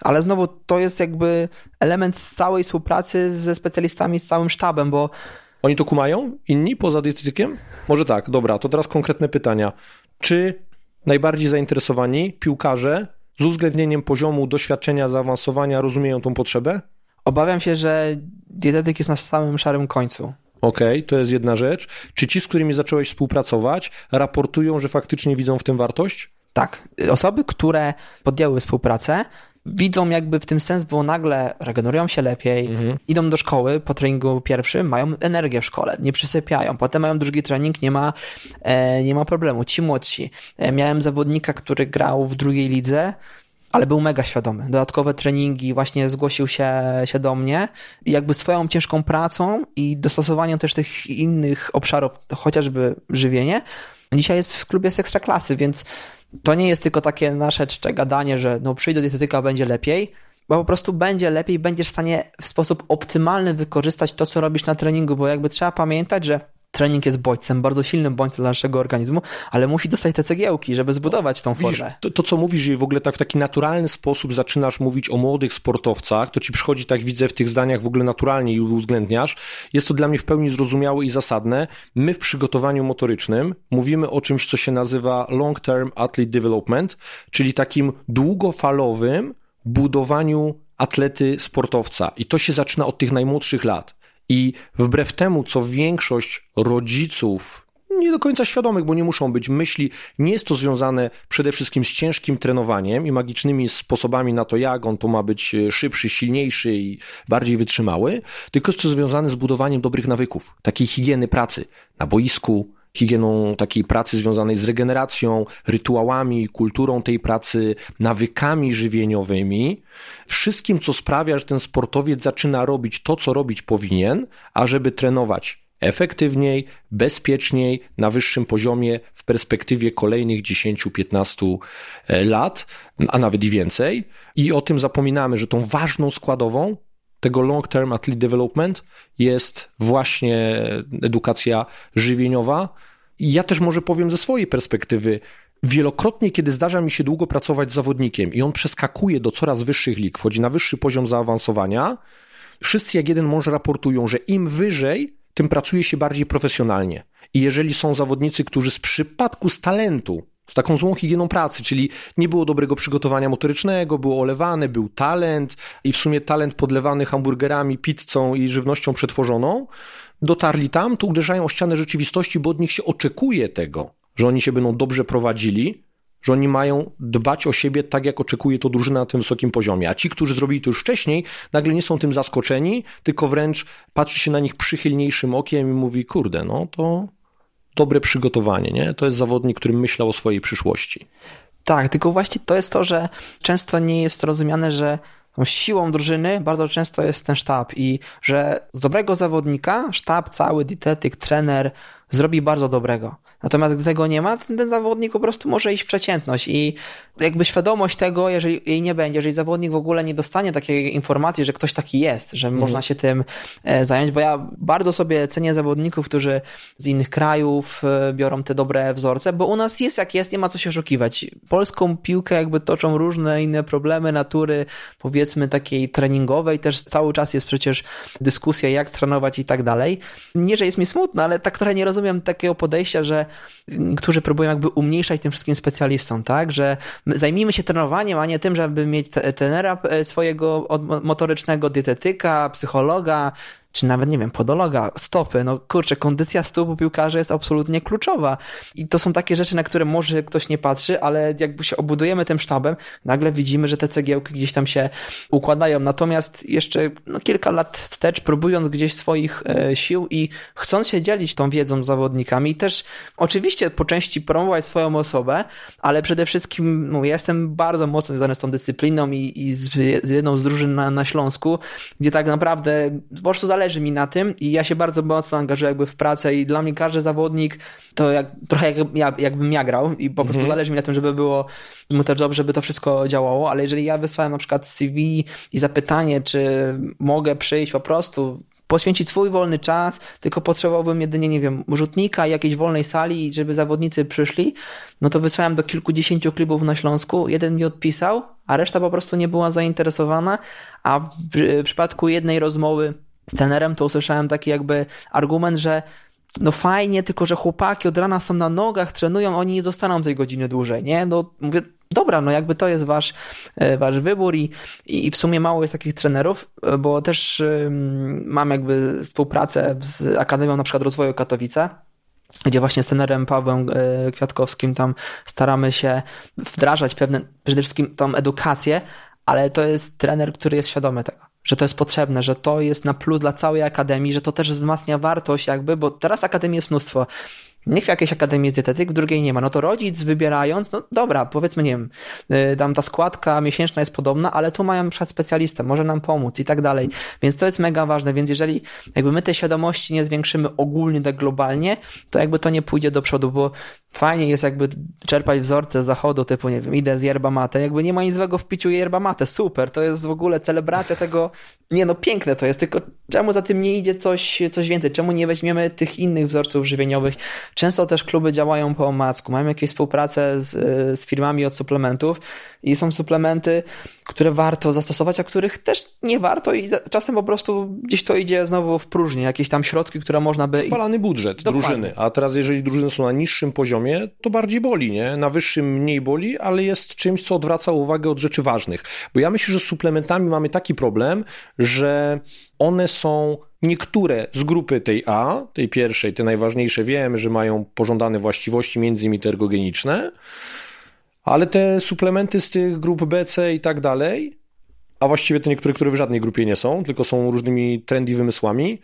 Speaker 2: ale znowu to jest jakby element całej współpracy ze specjalistami, z całym sztabem, bo
Speaker 1: oni to kumają? Inni poza dietetykiem? Może tak, dobra, to teraz konkretne pytania. Czy najbardziej zainteresowani piłkarze z uwzględnieniem poziomu doświadczenia, zaawansowania rozumieją tą potrzebę?
Speaker 2: Obawiam się, że dietetyk jest na samym szarym końcu.
Speaker 1: Okej, okay, to jest jedna rzecz. Czy ci, z którymi zacząłeś współpracować, raportują, że faktycznie widzą w tym wartość?
Speaker 2: Tak, osoby, które podjęły współpracę, widzą jakby w tym sens, bo nagle regenerują się lepiej, mhm. idą do szkoły po treningu pierwszym, mają energię w szkole, nie przysypiają, potem mają drugi trening, nie ma, e, nie ma problemu. Ci młodsi. E, miałem zawodnika, który grał w drugiej lidze, ale był mega świadomy. Dodatkowe treningi, właśnie zgłosił się, się do mnie i jakby swoją ciężką pracą i dostosowaniem też tych innych obszarów, chociażby żywienie, dzisiaj jest w klubie z ekstraklasy, więc to nie jest tylko takie nasze czcze gadanie, że no przyjdę do dietetyka, będzie lepiej, bo po prostu będzie lepiej, będziesz w stanie w sposób optymalny wykorzystać to, co robisz na treningu, bo jakby trzeba pamiętać, że trening jest bodźcem, bardzo silnym bodźcem dla naszego organizmu, ale musi dostać te cegiełki, żeby zbudować tą formę.
Speaker 1: Widzisz, to, to, co mówisz, że w ogóle tak w taki naturalny sposób zaczynasz mówić o młodych sportowcach, to ci przychodzi, tak widzę w tych zdaniach w ogóle naturalnie i uwzględniasz. Jest to dla mnie w pełni zrozumiałe i zasadne. My w przygotowaniu motorycznym mówimy o czymś, co się nazywa long term athlete development, czyli takim długofalowym budowaniu atlety sportowca. I to się zaczyna od tych najmłodszych lat. I wbrew temu, co większość rodziców nie do końca świadomych, bo nie muszą być myśli. Nie jest to związane przede wszystkim z ciężkim trenowaniem i magicznymi sposobami na to, jak on to ma być e, szybszy, silniejszy i bardziej wytrzymały, tylko jest to związane z budowaniem dobrych nawyków, takiej higieny pracy na boisku, higieną takiej pracy związanej z regeneracją, rytuałami, kulturą tej pracy, nawykami żywieniowymi, wszystkim, co sprawia, że ten sportowiec zaczyna robić to, co robić powinien, ażeby trenować efektywniej, bezpieczniej, na wyższym poziomie w perspektywie kolejnych 10-15 e, lat, a nawet i więcej. I o tym zapominamy, że tą ważną składową tego long term athlete development jest właśnie edukacja żywieniowa. Ja też może powiem ze swojej perspektywy, Wielokrotnie, kiedy zdarza mi się długo pracować z zawodnikiem i on przeskakuje do coraz wyższych lig, wchodzi na wyższy poziom zaawansowania, wszyscy jak jeden mąż raportują, że im wyżej, tym pracuje się bardziej profesjonalnie. I jeżeli są zawodnicy, którzy z przypadku, z talentu z taką złą higieną pracy, czyli nie było dobrego przygotowania motorycznego, było olewane, był talent i w sumie talent podlewany hamburgerami, pizzą i żywnością przetworzoną. Dotarli tam, to uderzają o ścianę rzeczywistości, bo od nich się oczekuje tego, że oni się będą dobrze prowadzili, że oni mają dbać o siebie tak, jak oczekuje to drużyna na tym wysokim poziomie. A ci, którzy zrobili to już wcześniej, nagle nie są tym zaskoczeni, tylko wręcz patrzy się na nich przychylniejszym okiem i mówi, kurde, no to dobre przygotowanie, nie? To jest zawodnik, który myślał o swojej przyszłości.
Speaker 2: Tak, tylko właśnie to jest to, że często nie jest rozumiane, że siłą drużyny bardzo często jest ten sztab i że z dobrego zawodnika sztab cały, dietetyk, trener zrobi bardzo dobrego. Natomiast gdy tego nie ma, ten zawodnik po prostu może iść w przeciętność i jakby świadomość tego, jeżeli jej nie będzie, jeżeli zawodnik w ogóle nie dostanie takiej informacji, że ktoś taki jest, że mm. można się tym e, zająć, bo ja bardzo sobie cenię zawodników, którzy z innych krajów e, biorą te dobre wzorce, bo u nas jest jak jest, nie ma co się oszukiwać. Polską piłkę jakby toczą różne inne problemy natury, powiedzmy takiej treningowej, też cały czas jest przecież dyskusja, jak trenować i tak dalej. Nie, że jest mi smutno, ale tak trochę nie rozumiem takiego podejścia, że którzy próbują jakby umniejszać tym wszystkim specjalistom, tak? Że zajmijmy się trenowaniem, a nie tym, żeby mieć trenera e, swojego motorycznego, dietetyka, psychologa, czy nawet, nie wiem, podologa, stopy, no kurczę, kondycja stóp piłkarza jest absolutnie kluczowa. I to są takie rzeczy, na które może ktoś nie patrzy, ale jakby się obudujemy tym sztabem, nagle widzimy, że te cegiełki gdzieś tam się układają. Natomiast jeszcze no, kilka lat wstecz, próbując gdzieś swoich e, sił i chcąc się dzielić tą wiedzą z zawodnikami, też oczywiście po części promować swoją osobę, ale przede wszystkim, no, ja jestem bardzo mocno związany z tą dyscypliną i, i z, z jedną z drużyn na, na Śląsku, gdzie tak naprawdę po prostu zależy zależy mi na tym i ja się bardzo mocno angażuję jakby w pracę i dla mnie każdy zawodnik to jak, trochę jak, ja, jakbym ja grał i po prostu mhm. zależy mi na tym, żeby było mu też dobrze, żeby to wszystko działało, ale jeżeli ja wysłałem na przykład CV i zapytanie, czy mogę przyjść po prostu poświęcić swój wolny czas, tylko potrzebowałbym jedynie, nie wiem, rzutnika, jakiejś wolnej sali, żeby zawodnicy przyszli, no to wysłałem do kilkudziesięciu klubów na Śląsku, jeden mi odpisał, a reszta po prostu nie była zainteresowana, a w przypadku jednej rozmowy z tenerem, to usłyszałem taki jakby argument, że no fajnie, tylko że chłopaki od rana są na nogach, trenują, oni nie zostaną tej godziny dłużej, nie? No mówię, dobra, no jakby to jest wasz, e, wasz wybór i, i w sumie mało jest takich trenerów, e, bo też mam jakby współpracę z Akademią na przykład Rozwoju Katowice, gdzie właśnie z trenerem Pawłem e, Kwiatkowskim tam staramy się wdrażać pewne, przede wszystkim tą edukację, ale to jest trener, który jest świadomy tego że to jest potrzebne, że to jest na plus dla całej akademii, że to też wzmacnia wartość jakby, bo teraz akademii jest mnóstwo. Niech w jakiejś akademii jest dietetyk, w drugiej nie ma. No to rodzic wybierając, no dobra, powiedzmy, nie wiem, y, tam ta składka miesięczna jest podobna, ale tu mają na przykład specjalistę, może nam pomóc i tak dalej. Więc to jest mega ważne, więc jeżeli jakby my tej świadomości nie zwiększymy ogólnie, tak globalnie, to jakby to nie pójdzie do przodu, bo fajnie jest jakby czerpać wzorce z zachodu, typu, nie wiem, idę z yerba mate, jakby nie ma nic złego w piciu yerba mate, super, to jest w ogóle celebracja tego, nie no, piękne to jest, tylko czemu za tym nie idzie coś, coś więcej, czemu nie weźmiemy tych innych wzorców żywieniowych, Często też kluby działają po omacku, mają jakieś współpracę z, z firmami od suplementów i są suplementy, które warto zastosować, a których też nie warto i czasem po prostu gdzieś to idzie znowu w próżnię, jakieś tam środki, które można by...
Speaker 1: Spalany budżet Dokładnie. drużyny, a teraz jeżeli drużyny są na niższym poziomie, to bardziej boli, nie? Na wyższym mniej boli, ale jest czymś, co odwraca uwagę od rzeczy ważnych. Bo ja myślę, że z suplementami mamy taki problem, że one są niektóre z grupy tej A, tej pierwszej, te najważniejsze, wiemy, że mają pożądane właściwości, między innymi ale te suplementy z tych grup B, C i tak dalej, a właściwie te niektóre, które w żadnej grupie nie są, tylko są różnymi trendy wymysłami,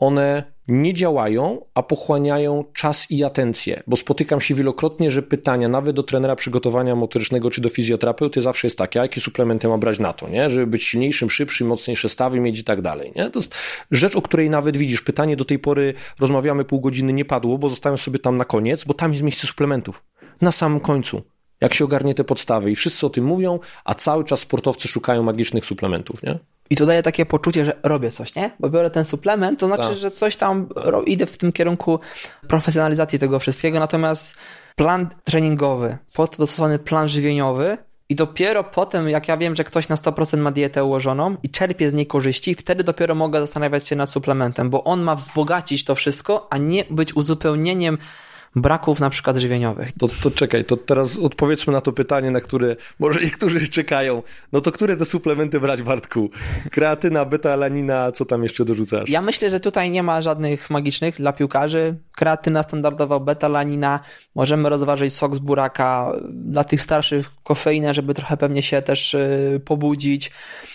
Speaker 1: one nie działają, a pochłaniają czas i atencję, bo spotykam się wielokrotnie, że pytania nawet do trenera przygotowania motorycznego czy do fizjoterapeuty zawsze jest takie, jakie suplementy ma brać na to, nie? żeby być silniejszym, szybszym, mocniejsze stawy mieć i tak dalej. Nie? To jest rzecz, o której nawet widzisz, pytanie do tej pory rozmawiamy pół godziny nie padło, bo zostałem sobie tam na koniec, bo tam jest miejsce suplementów. Na samym końcu jak się ogarnie te podstawy i wszyscy o tym mówią, a cały czas sportowcy szukają magicznych suplementów, nie?
Speaker 2: I to daje takie poczucie, że robię coś, nie? Bo biorę ten suplement, to znaczy, tak. że coś tam idę w tym kierunku profesjonalizacji tego wszystkiego, natomiast plan treningowy, po to dostosowany plan żywieniowy i dopiero potem, jak ja wiem, że ktoś na 100% ma dietę ułożoną i czerpie z niej korzyści, wtedy dopiero mogę zastanawiać się nad suplementem, bo on ma wzbogacić to wszystko, a nie być uzupełnieniem braków na przykład żywieniowych.
Speaker 1: To, to czekaj, to teraz odpowiedzmy na to pytanie, na które może niektórzy czekają. No to które te suplementy brać, Bartku? Kreatyna, beta-alanina, co tam jeszcze dorzucasz?
Speaker 2: Ja myślę, że tutaj nie ma żadnych magicznych dla piłkarzy. Kreatyna standardowa, beta-alanina, możemy rozważyć sok z buraka, dla tych starszych kofeinę, żeby trochę pewnie się też y, pobudzić.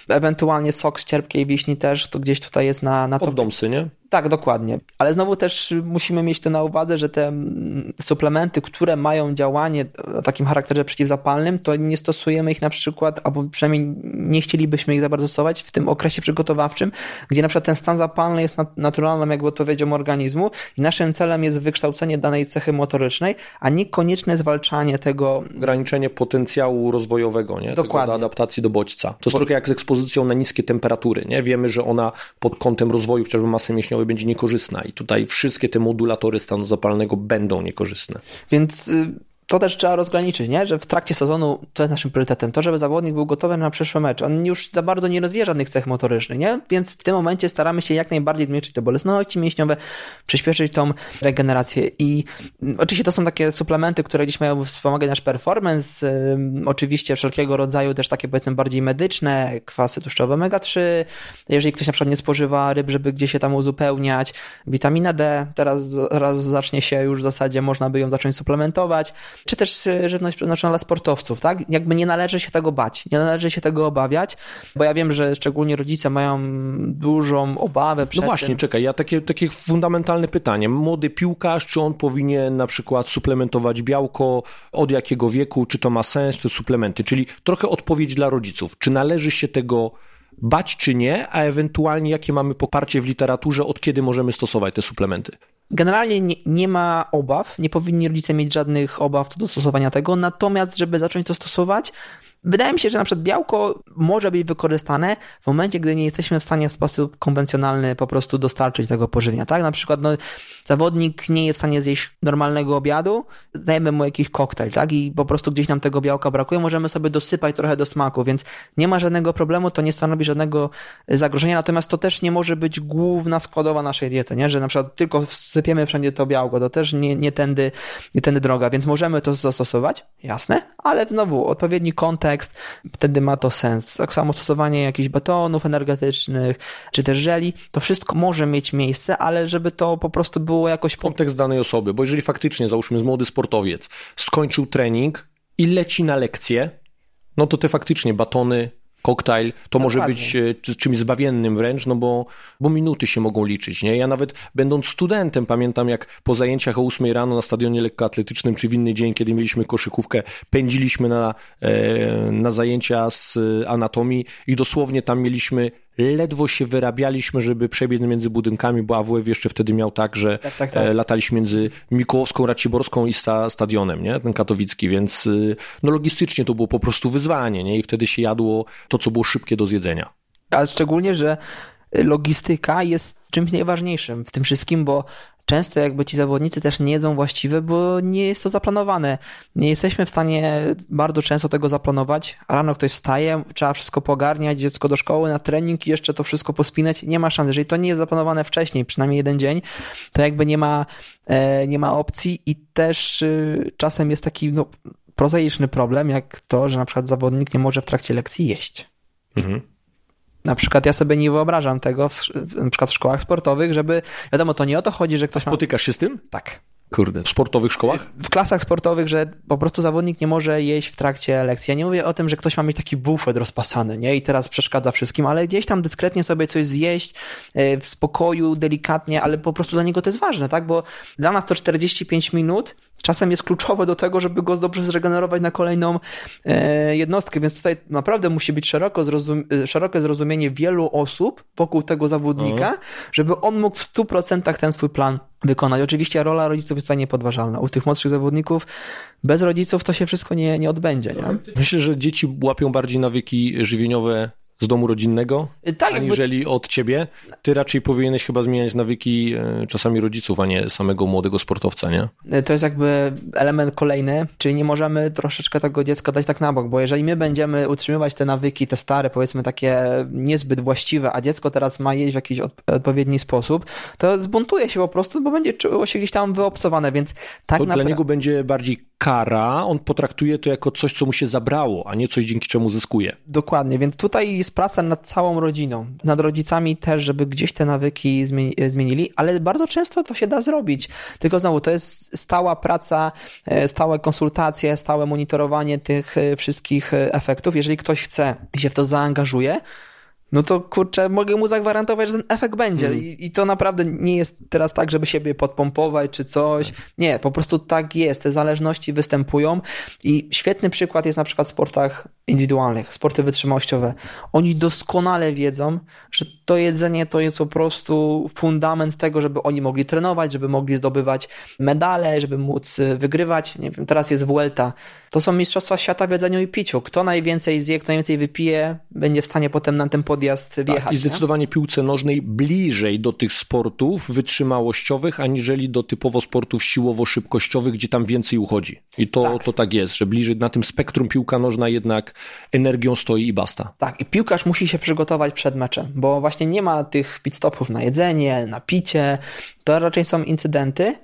Speaker 2: Ewentualnie sok z cierpkiej wiśni też, to gdzieś tutaj jest na, na
Speaker 1: to. Poddomsy, nie?
Speaker 2: Tak, dokładnie. Ale znowu też musimy mieć to na uwadze, że te mm, suplementy, które mają działanie o takim charakterze przeciwzapalnym, to nie stosujemy ich na przykład, albo przynajmniej nie chcielibyśmy ich za bardzo stosować w tym okresie przygotowawczym, gdzie na przykład ten stan zapalny jest naturalną jakby odpowiedzią organizmu i naszym celem jest wykształcenie danej cechy motorycznej, a niekonieczne zwalczanie tego...
Speaker 1: Ograniczenie potencjału rozwojowego, nie? Dokładnie. Tego do adaptacji do bodźca. To jest Bo... trochę jak z ekspozycją na niskie temperatury, nie? Wiemy, że ona pod kątem rozwoju chociażby masy mięśniowej będzie niekorzystna i tutaj wszystkie te modulatory stanu zapalnego będą niekorzystne.
Speaker 2: Więc y, to też trzeba rozgraniczyć, nie? że w trakcie sezonu to jest naszym priorytetem, to żeby zawodnik był gotowy na przyszły mecz. On już za bardzo nie rozwija żadnych cech motorycznych, nie? więc w tym momencie staramy się jak najbardziej zmniejszyć te bolesności mięśniowe, przyspieszyć tą regenerację i mm, oczywiście to są takie suplementy, które gdzieś mają wspomagać nasz performance, oczywiście wszelkiego rodzaju też takie powiedzmy bardziej medyczne, kwasy tłuszczowe omega-3, jeżeli ktoś na przykład nie spożywa ryb, żeby gdzieś się tam uzupełniać, witamina D, teraz raz zacznie się już w zasadzie, można by ją zacząć suplementować, czy też e, żywność przeznaczona dla sportowców, tak? Jakby nie należy się tego bać, nie należy się tego obawiać, bo ja wiem, że szczególnie rodzice mają dużą obawę przed
Speaker 1: No właśnie,
Speaker 2: tym.
Speaker 1: czekaj, ja takie, takie fundamentalne pytanie. Młody piłkarz, czy on powinien na przykład suplementować białko, od jakiego wieku, czy to ma sens, te suplementy, czyli trochę odpowiedź dla rodziców. Czy należy się tego bać, czy nie, a ewentualnie jakie mamy poparcie w literaturze, od kiedy możemy stosować te suplementy?
Speaker 2: Generalnie nie, nie, ma obaw, nie powinni rodzice mieć żadnych obaw do stosowania tego, natomiast żeby zacząć to stosować, Wydaje mi się, że na przykład białko może być wykorzystane w momencie, gdy nie jesteśmy w stanie w sposób konwencjonalny po prostu dostarczyć tego pożywienia, tak? Na przykład no, zawodnik nie jest w stanie zjeść normalnego obiadu, dajemy mu jakiś koktajl, tak? I po prostu gdzieś nam tego białka brakuje, możemy sobie dosypać trochę do smaku, więc nie ma żadnego problemu, to nie stanowi żadnego zagrożenia, natomiast to też nie może być główna składowa naszej diety, nie? Że na przykład tylko wsypiemy wszędzie to białko, to też nie, nie, tędy, nie tędy droga, więc możemy to zastosować, jasne, ale znowu odpowiedni kontekst, kontekst, wtedy ma to sens. Tak samo stosowanie jakichś betonów energetycznych, czy też żeli, to wszystko może mieć miejsce, ale żeby to po prostu było jakoś...
Speaker 1: Kontekst danej osoby, bo jeżeli faktycznie, załóżmy, młody sportowiec skończył trening i leci na lekcję, no to te faktycznie batony, koktajl, to Dokładnie. może być e, czymś zbawiennym wręcz, no bo, bo minuty się mogą liczyć, nie? Ja nawet będąc studentem pamiętam jak po zajęciach o 8 rano na stadionie lekkoatletycznym, czy w inny dzień, kiedy mieliśmy koszykówkę, pędziliśmy na, e, na zajęcia z anatomii i dosłownie tam mieliśmy ledwo się wyrabialiśmy, żeby przebiec między budynkami, bo AWF jeszcze wtedy miał tak, że tak, tak, tak. E, lataliśmy między Mikołowską, Raciborską i sta, stadionem, nie? ten katowicki, więc y, no logistycznie to było po prostu wyzwanie nie? i wtedy się jadło to, co było szybkie do zjedzenia.
Speaker 2: A szczególnie, że logistyka jest czymś najważniejszym w tym wszystkim, bo często jakby ci zawodnicy też nie jedzą właściwe, bo nie jest to zaplanowane. Nie jesteśmy w stanie bardzo często tego zaplanować. Rano ktoś wstaje, trzeba wszystko pogarniać, dziecko do szkoły, na trening i jeszcze to wszystko pospinać. Nie ma szans. Jeżeli to nie jest zaplanowane wcześniej, przynajmniej jeden dzień, to jakby nie ma, e, nie ma opcji i też y, czasem jest taki no, prozaiczny problem, jak to, że na przykład zawodnik nie może w trakcie lekcji jeść. Mhm. Na przykład ja sobie nie wyobrażam tego, w, na przykład w szkołach sportowych, żeby, wiadomo, to nie o to chodzi, że ktoś
Speaker 1: Spotykasz się z tym?
Speaker 2: Tak.
Speaker 1: Kurde, w sportowych szkołach?
Speaker 2: W klasach sportowych, że po prostu zawodnik nie może jeść w trakcie lekcji. Ja nie mówię o tym, że ktoś ma mieć taki bufet rozpasany, nie? I teraz przeszkadza wszystkim, ale gdzieś tam dyskretnie sobie coś zjeść e, w spokoju, delikatnie, ale po prostu dla niego to jest ważne, tak? Bo dla nas to 45 minut czasem jest kluczowe do tego, żeby go dobrze zregenerować na kolejną e, jednostkę, więc tutaj naprawdę musi być szeroko zrozum e, szerokie zrozumienie wielu osób wokół tego zawodnika, mhm. żeby on mógł w 100% ten swój plan wykonać. Oczywiście rola rodziców jest tutaj niepodważalna. U tych młodszych zawodników bez rodziców to się wszystko nie, nie odbędzie. Nie?
Speaker 1: Myślę, że dzieci łapią bardziej nawyki żywieniowe z domu rodzinnego, tak, aniżeli jakby... od ciebie. Ty raczej powinieneś chyba zmieniać nawyki e, czasami rodziców, a nie samego młodego sportowca, nie?
Speaker 2: E, to jest jakby element kolejny, czyli nie możemy troszeczkę tego dziecka dać tak na bok, bo jeżeli my będziemy utrzymywać te nawyki, te stare, powiedzmy takie niezbyt właściwe, a dziecko teraz ma jeść w jakiś odpowiedni sposób, to zbuntuje się po prostu, bo będzie czuło się gdzieś tam wyobcowane, więc tak
Speaker 1: naprawdę... Dla niego będzie bardziej kara, on potraktuje to jako coś, co mu się zabrało, a nie coś, dzięki czemu zyskuje.
Speaker 2: Dokładnie, więc tutaj jest praca nad całą rodziną, nad rodzicami też, żeby gdzieś te nawyki zmienili, ale bardzo często to się da zrobić. Tylko znowu, to jest stała praca, e, stałe konsultacje, stałe monitorowanie tych e, wszystkich e, efektów. Jeżeli ktoś chce się w to zaangażuje, no to kurczę, mogę mu zagwarantować, że ten efekt będzie. Mm. I, I, to naprawdę nie jest teraz tak, żeby siebie podpompować czy coś. Nie, po prostu tak jest. Te zależności występują i świetny przykład jest na przykład w sportach indywidualnych, sporty wytrzymałościowe. Oni doskonale wiedzą, że to jedzenie to jest po prostu fundament tego, żeby oni mogli trenować, żeby mogli zdobywać medale, żeby móc y, wygrywać. Nie wiem, teraz jest Vuelta. To są mistrzostwa świata w jedzeniu i piciu. Kto najwięcej zje, kto najwięcej wypije, będzie w stanie potem na ten podjazd wjechać. Tak,
Speaker 1: I zdecydowanie nie? piłce nożnej bliżej do tych sportów wytrzymałościowych, aniżeli do typowo sportów siłowo-szybkościowych, gdzie tam więcej uchodzi. I to tak. to tak jest, że bliżej na tym spektrum piłka nożna jednak energią stoi i basta.
Speaker 2: Tak, i piłkarz musi się przygotować przed meczem, bo właśnie nie ma tych pit stopów na jedzenie, na picie, to raczej są incydenty,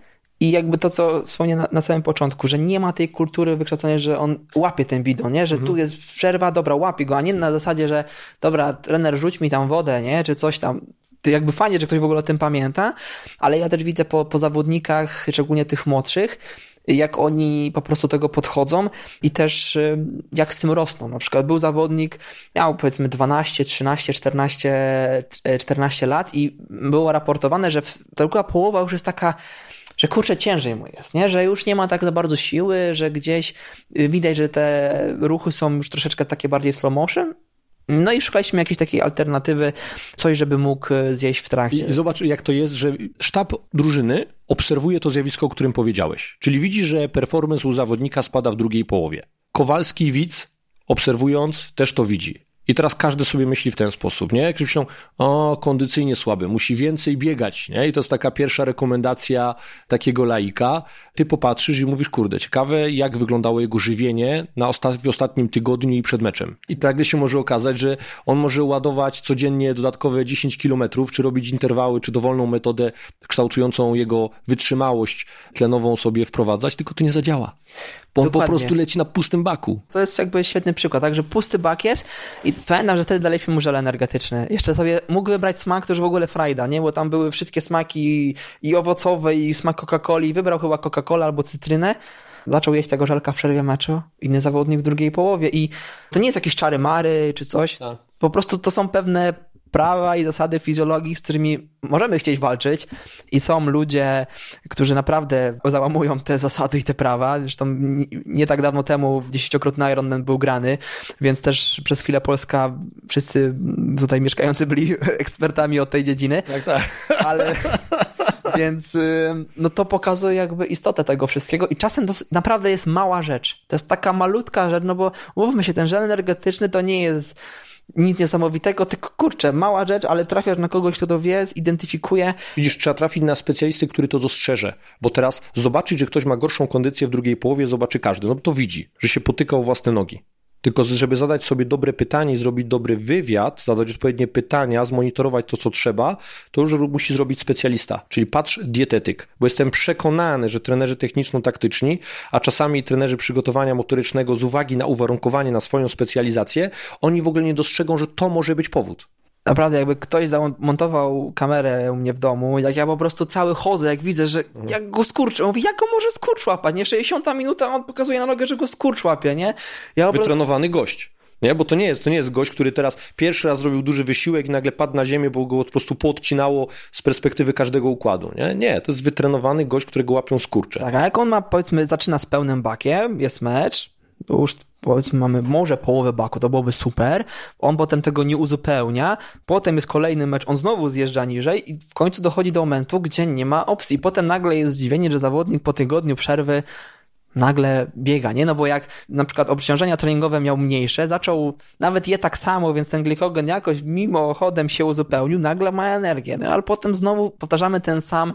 Speaker 2: i jakby to, co wspomniałem na, na, samym początku, że nie ma tej kultury wykształconej, że on łapie ten bidon, nie? Że mhm. tu jest przerwa, dobra, łapie go, a nie na zasadzie, że dobra, trener, rzuć mi tam wodę, nie? Czy coś tam. Jakby fajnie, że ktoś w ogóle o tym pamięta, ale ja też widzę po, po zawodnikach, szczególnie tych młodszych, jak oni po prostu tego podchodzą i też y, jak z tym rosną. Na przykład był zawodnik, miał powiedzmy 12, 13, 14, 14 lat i było raportowane, że druga połowa już jest taka że kurczę, ciężej mu jest, nie? że już nie ma tak za bardzo siły, że gdzieś y, widać, że te ruchy są już troszeczkę takie bardziej w slow motion. No i szukaliśmy jakiejś takiej alternatywy, coś, żeby mógł y, zjeść w trakcie.
Speaker 1: I zobacz, jak to jest, że sztab drużyny obserwuje to zjawisko, o którym powiedziałeś. Czyli widzi, że performance u zawodnika spada w drugiej połowie. Kowalski widz, obserwując, też to widzi. I teraz każdy sobie myśli w ten sposób, nie? Jak myślą, o, kondycyjnie słaby, musi więcej biegać, nie? I to jest taka pierwsza rekomendacja takiego laika. Ty popatrzysz i mówisz, kurde, ciekawe, jak wyglądało jego żywienie na osta w ostatnim tygodniu i przed meczem. I nagle się może okazać, że on może ładować codziennie dodatkowe 10 kilometrów, czy robić interwały, czy dowolną metodę kształtującą jego wytrzymałość tlenową sobie wprowadzać, tylko to nie zadziała. Bo on Dokładnie. po prostu leci na pustym baku.
Speaker 2: To jest jakby świetny przykład, tak, że pusty bak jest i pamiętam, że wtedy daliśmy mu żel energetyczny. Jeszcze sobie mógł wybrać smak, to już w ogóle frajda, nie? Bo tam były wszystkie smaki i owocowe i smak Coca-Coli. Wybrał chyba Coca-Cola albo cytrynę. Zaczął jeść tego żelka w przerwie meczu. Inny zawodnik w drugiej połowie i to nie jest jakieś czary mary czy coś. Tak. Po prostu to są pewne prawa i zasady fizjologii, z którymi możemy chcieć walczyć i są ludzie, którzy naprawdę załamują te zasady i te prawa. Zresztą nie tak dawno temu dziesięciokrotny Ironman był grany, więc też przez chwilę Polska, wszyscy tutaj mieszkający byli ekspertami od tej dziedziny. Tak, tak. Ale... Więc no to pokazuje jakby istotę tego wszystkiego i czasem to naprawdę jest mała rzecz. To jest taka malutka rzecz, no bo mówmy się, ten żel energetyczny to nie jest nic niesamowitego, tylko kurczę, mała rzecz, ale trafiasz na kogoś, kto to wie, zidentyfikuje.
Speaker 1: Widzisz, trzeba trafić na specjalisty, który to dostrzeże, bo teraz zobaczyć, że ktoś ma gorszą kondycję w drugiej połowie, zobaczy każdy. No to widzi, że się potyka o własne nogi. Tylko żeby zadać sobie dobre pytanie zrobić dobry wywiad, zadać odpowiednie pytania, zmonitorować to, co trzeba, to już musi zrobić specjalista, czyli patrz dietetyk, bo jestem przekonany, że trenerzy techniczno-taktyczni, a czasami trenerzy przygotowania motorycznego z uwagi na uwarunkowanie, na swoją specjalizację, oni w ogóle nie dostrzegą, że to może być powód
Speaker 2: naprawdę jakby ktoś zamontował kamerę u mnie w domu, jak ja po prostu cały chodzę, jak widzę, że mhm. jak go skurcz, on mówi, jak go może skurcz łapać, nie? 60 minuta, on pokazuje na nogę, że go skurcz łapie, nie?
Speaker 1: Ja Wytrenowany gość. Nie? Bo to nie jest, to nie jest gość, który teraz pierwszy raz zrobił duży wysiłek i nagle padł na ziemię, bo go po prostu podcinało z perspektywy każdego układu. Nie, nie to jest wytrenowany gość, którego łapią skurcze.
Speaker 2: Tak, a jak on ma, powiedzmy, zaczyna z pełnym bakiem, jest mecz, już powiedzmy mamy może połowę baku, to byłoby super, on potem tego nie uzupełnia, potem jest kolejny mecz, on znowu zjeżdża niżej i w końcu dochodzi do momentu, gdzie nie ma opcji. Potem nagle jest zdziwienie, że zawodnik po tygodniu przerwy nagle biega, nie? No bo jak na przykład obciążenia treningowe miał mniejsze, zaczął nawet je tak samo, więc ten glikogen jakoś mimochodem się uzupełnił, nagle ma energię, no ale potem znowu powtarzamy ten sam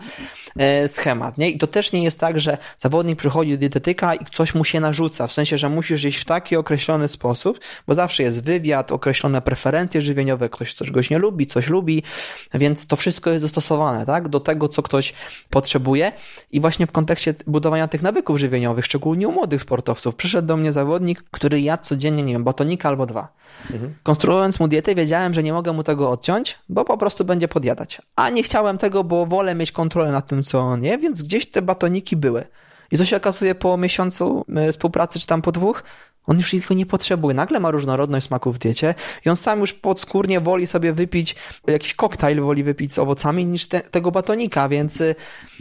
Speaker 2: e, schemat, nie? I to też nie jest tak, że zawodnik przychodzi do dietetyka i coś mu się narzuca, w sensie, że musisz jeść w taki określony sposób, bo zawsze jest wywiad, określone preferencje żywieniowe, ktoś czegoś nie lubi, coś lubi, więc to wszystko jest dostosowane, tak? Do tego, co ktoś potrzebuje i właśnie w kontekście budowania tych nawyków żywieniowych szczególnie u młodych sportowców. Przyszedł do mnie zawodnik, który jadł codziennie, nie wiem, batonika albo dwa. Mhm. Konstruując mu dietę, wiedziałem, że nie mogę mu tego odciąć, bo po prostu będzie podjadać. A nie chciałem tego, bo wolę mieć kontrolę nad tym, co on je, więc gdzieś te batoniki były. I co się okazuje po miesiącu e, współpracy, czy tam po dwóch, on już ich nie potrzebuje. Nagle ma różnorodność smaków w diecie i on sam już podskórnie woli sobie wypić jakiś koktajl, woli wypić z owocami niż te, tego batonika, więc y,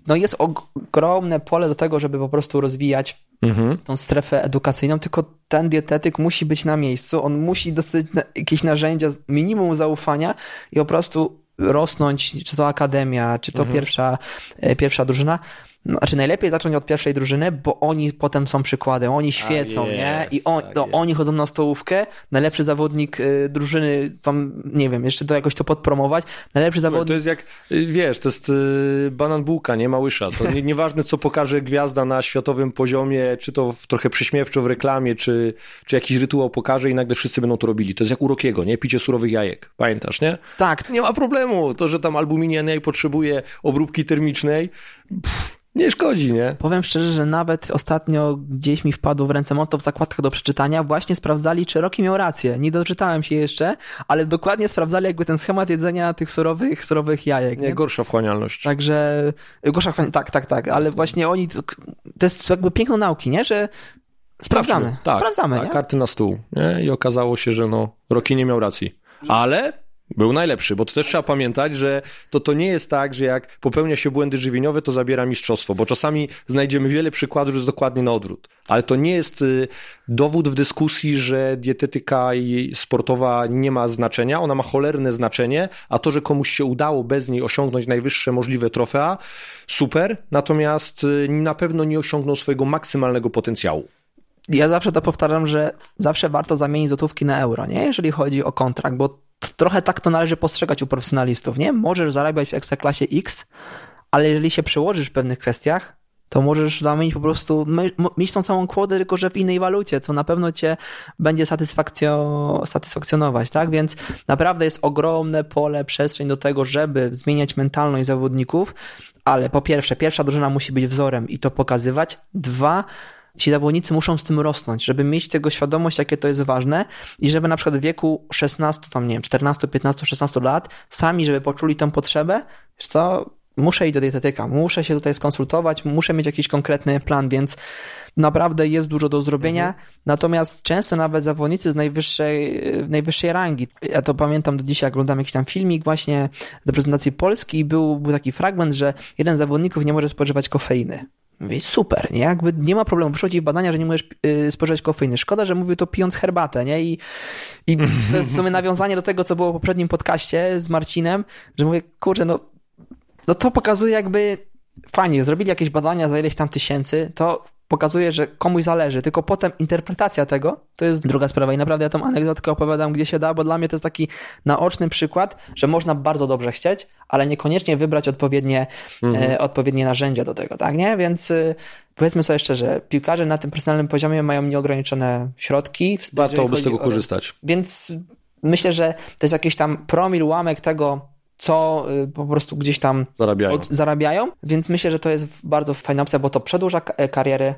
Speaker 2: no jest ogromne pole do tego, żeby po prostu rozwijać mhm. tą strefę edukacyjną, tylko ten dietetyk musi być na miejscu, on musi dostać jakieś narzędzia, minimum zaufania i po prostu rosnąć, czy to akademia, czy to mhm. pierwsza, e, pierwsza drużyna, no, znaczy najlepiej zacząć od pierwszej drużyny, bo oni potem są przykładem, oni świecą, nie? I on, tak oni chodzą na stołówkę, najlepszy zawodnik y, drużyny, tam, nie wiem, jeszcze to jakoś to podpromować, najlepszy zawodnik...
Speaker 1: To jest jak, y, wiesz, to jest y, banan bułka, nie małysza. To nie, nieważne, co pokaże gwiazda na światowym poziomie, czy to w, trochę przyśmiewczo w reklamie, czy, czy jakiś rytuał pokaże i nagle wszyscy będą to robili. To jest jak u Rokiego, nie? Picie surowych jajek, pamiętasz, nie?
Speaker 2: Tak.
Speaker 1: Nie ma problemu. To, że tam albuminia potrzebuje obróbki termicznej, pff, nie szkodzi, nie?
Speaker 2: Powiem szczerze, że nawet ostatnio gdzieś mi wpadło w ręce motto w zakładkach do przeczytania, właśnie sprawdzali, czy Roki miał rację. Nie doczytałem się jeszcze, ale dokładnie sprawdzali jakby ten schemat jedzenia tych surowych, surowych jajek.
Speaker 1: Nie, nie? gorsza wchłanialność.
Speaker 2: Także, gorsza wchłanialność, tak, tak, tak, ale właśnie oni, to jest jakby piękno nauki, nie? Że sprawdzamy, tak, sprawdzamy, tak,
Speaker 1: karty na stół, nie? I okazało się, że no, Roki nie miał racji. Ale był najlepszy, bo to też trzeba pamiętać, że to, to nie jest tak, że jak popełnia się błędy żywieniowe, to zabiera mistrzostwo, bo czasami znajdziemy wiele przykładów, że jest dokładnie na odwrót. Ale to nie jest y, dowód w dyskusji, że dietetyka sportowa nie ma znaczenia, ona ma cholerne znaczenie, a to, że komuś się udało bez niej osiągnąć najwyższe możliwe trofea, super, natomiast y, na pewno nie osiągnął swojego maksymalnego potencjału
Speaker 2: ja zawsze to powtarzam, że zawsze warto zamienić złotówki na euro, nie? Jeżeli chodzi o kontrakt, bo trochę tak to należy postrzegać u profesjonalistów, nie? Możesz zarabiać w ekstraklasie X, ale jeżeli się przełożysz w pewnych kwestiach, to możesz zamienić po prostu, mieć tą samą kwotę, tylko że w innej walucie, co na pewno cię będzie satysfakcjo, satysfakcjonować, tak? Więc naprawdę jest ogromne pole, przestrzeń do tego, żeby zmieniać mentalność zawodników, ale po pierwsze, pierwsza drużyna musi być wzorem i to pokazywać. Dwa, ci zawodnicy muszą z tym rosnąć, żeby mieć tego świadomość, jakie to jest ważne i żeby na przykład w wieku 16, tam nie wiem, 14, 15, 16 lat sami, żeby poczuli tę potrzebę, wiesz co, muszę iść do dietetyka, muszę się tutaj skonsultować, muszę mieć jakiś konkretny plan, więc naprawdę jest dużo do zrobienia. Mhm. Natomiast często nawet zawodnicy z najwyższej, najwyższej rangi, ja to pamiętam do dzisiaj, oglądam jakiś tam filmik właśnie do prezentacji Polski i był, był taki fragment, że jeden z zawodników nie może spożywać kofeiny. Super, nie? Jakby nie ma problemu. Wyszło ci badania, że nie możesz yy, spożywać kofeiny. Szkoda, że mówię to pijąc herbatę, nie? I, I to jest w sumie nawiązanie do tego, co było w poprzednim podcaście z Marcinem, że mówię, kurczę, no, no to pokazuje jakby fajnie, zrobili jakieś badania za ileś tam tysięcy, to pokazuje, że komuś zależy, tylko potem interpretacja tego to jest druga sprawa i naprawdę ja tą anegdotkę opowiadam gdzie się da, bo dla mnie to jest taki naoczny przykład, że można bardzo dobrze chcieć, ale niekoniecznie wybrać odpowiednie, mhm. e, odpowiednie narzędzia do tego, tak, nie? Więc y, powiedzmy sobie szczerze, piłkarze na tym personalnym poziomie mają nieograniczone środki.
Speaker 1: Warto z tego o... korzystać.
Speaker 2: Więc myślę, że to jest jakiś tam promil, ułamek tego, co y, po prostu gdzieś tam
Speaker 1: zarabiają. Od,
Speaker 2: zarabiają. Więc myślę, że to jest bardzo fajna opcja, bo to przedłuża e, kariery.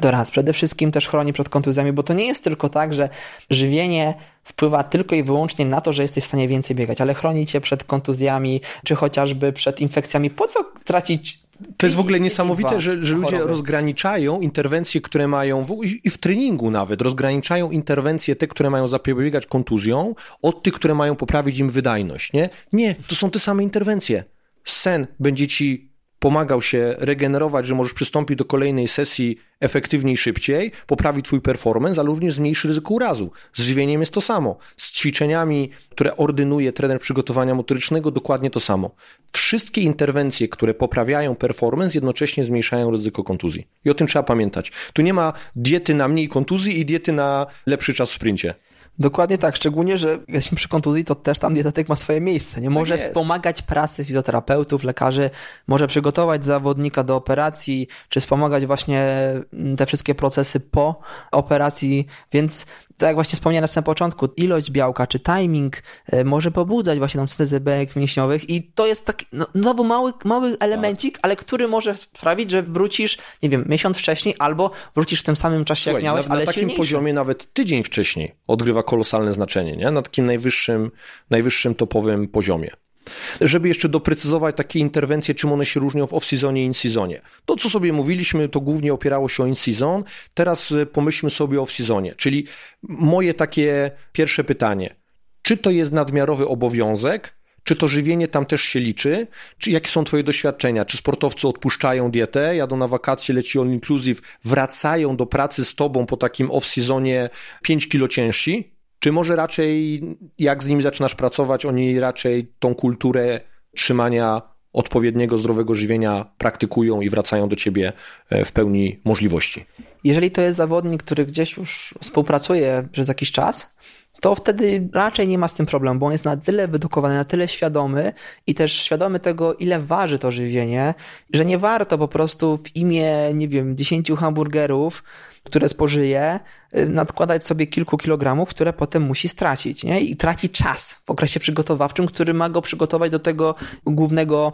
Speaker 2: To raz, przede wszystkim też chroni przed kontuzjami, bo to nie jest tylko tak, że żywienie wpływa tylko i wyłącznie na to, że jesteś w stanie więcej biegać, ale chroni cię przed kontuzjami, czy chociażby przed infekcjami. Po co tracić
Speaker 1: to jest w ogóle niesamowite, że, że ludzie rozgraniczają interwencje, które mają, w, i w treningu nawet, rozgraniczają interwencje te, które mają zapobiegać kontuzją, od tych, które mają poprawić im wydajność, nie? Nie, to są te same interwencje. Sen będzie ci pomagał się regenerować, że możesz przystąpić do kolejnej sesji efektywniej, szybciej, poprawi twój performance, ale również zmniejszy ryzyko urazu. Z żywieniem jest to samo. Z ćwiczeniami, które ordynuje trener przygotowania motorycznego, dokładnie to samo. Wszystkie interwencje, które poprawiają performance, jednocześnie zmniejszają ryzyko kontuzji. I o tym trzeba pamiętać. Tu nie ma diety na mniej kontuzji i diety na lepszy czas w sprincie.
Speaker 2: Dokładnie tak, szczególnie, że jesteśmy przy kontuzji, to też tam dietetyk ma swoje miejsce. Nie może tak wspomagać pracę fizjoterapeutów, lekarzy, może przygotować zawodnika do operacji, czy wspomagać właśnie mm, te wszystkie procesy po operacji, więc tak jak właśnie wspomniałem na samym początku, ilość białka czy timing e, może pobudzać właśnie tą syntezę białek mięśniowych i to jest taki no, nowy mały, mały elemencik, tak. ale który może sprawić, że wrócisz, nie wiem, miesiąc wcześniej albo wrócisz w tym samym czasie, Słuchaj, jak miałeś,
Speaker 1: na,
Speaker 2: ale
Speaker 1: Na takim
Speaker 2: silniejszy.
Speaker 1: poziomie nawet tydzień wcześniej odgrywa kolosalne znaczenie, nie? Na takim najwyższym, najwyższym topowym poziomie. Żeby jeszcze doprecyzować takie interwencje, czym one się różnią w off-seasonie i in-seasonie. To, co sobie mówiliśmy, to głównie opierało się o in-season. Teraz e, pomyślmy sobie o off-seasonie, czyli moje takie pierwsze pytanie. Czy to jest nadmiarowy obowiązek, czy to żywienie tam też się liczy? Czy jakie są Twoje doświadczenia? Czy sportowcy odpuszczają dietę, jadą na wakacje, leci all inclusive, wracają do pracy z Tobą po takim off-seasonie 5 kilo ciężsi? Czy może raczej, jak z nimi zaczynasz pracować, oni raczej tą kulturę trzymania odpowiedniego, zdrowego żywienia praktykują i wracają do ciebie e, w pełni możliwości?
Speaker 2: Jeżeli to jest zawodnik, który gdzieś już współpracuje przez jakiś czas, to wtedy raczej nie ma z tym problemu, bo on jest na tyle wydukowany, na tyle świadomy i też świadomy tego, ile waży to żywienie, że nie warto po prostu w imię, nie wiem, 10 hamburgerów które spożyje, y, nadkładać sobie kilku kilogramów, które potem musi stracić, nie? I traci czas w okresie przygotowawczym, który ma go przygotować do tego głównego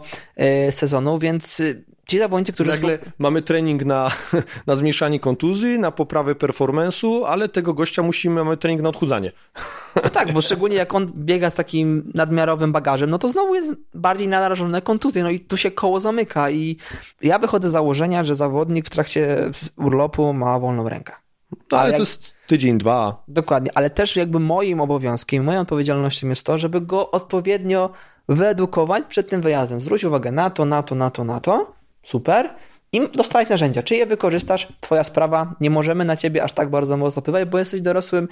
Speaker 2: y, sezonu, więc y, ci zawodnicy, którzy...
Speaker 1: Nagle mamy trening na, na zmniejszanie kontuzji, na poprawę performance'u, ale tego gościa musimy, mamy trening na odchudzanie.
Speaker 2: No tak, bo szczególnie jak on biega z takim nadmiarowym bagażem, no to znowu jest bardziej narażony na kontuzję, no i tu się koło zamyka i ja wychodzę z założenia, że zawodnik w trakcie urlopu ma wolną rękę.
Speaker 1: No, ale, ale jak... to jest tydzień, dwa.
Speaker 2: Dokładnie, ale też jakby moim obowiązkiem, moją odpowiedzialnością jest to, żeby go odpowiednio wyedukować przed tym wyjazdem. Zwróć uwagę na to, na to, na to, na to, super, i dostałeś narzędzia. Czy je wykorzystasz? Twoja sprawa. Nie możemy na ciebie aż tak bardzo mocno wpływać, bo jesteś dorosłym,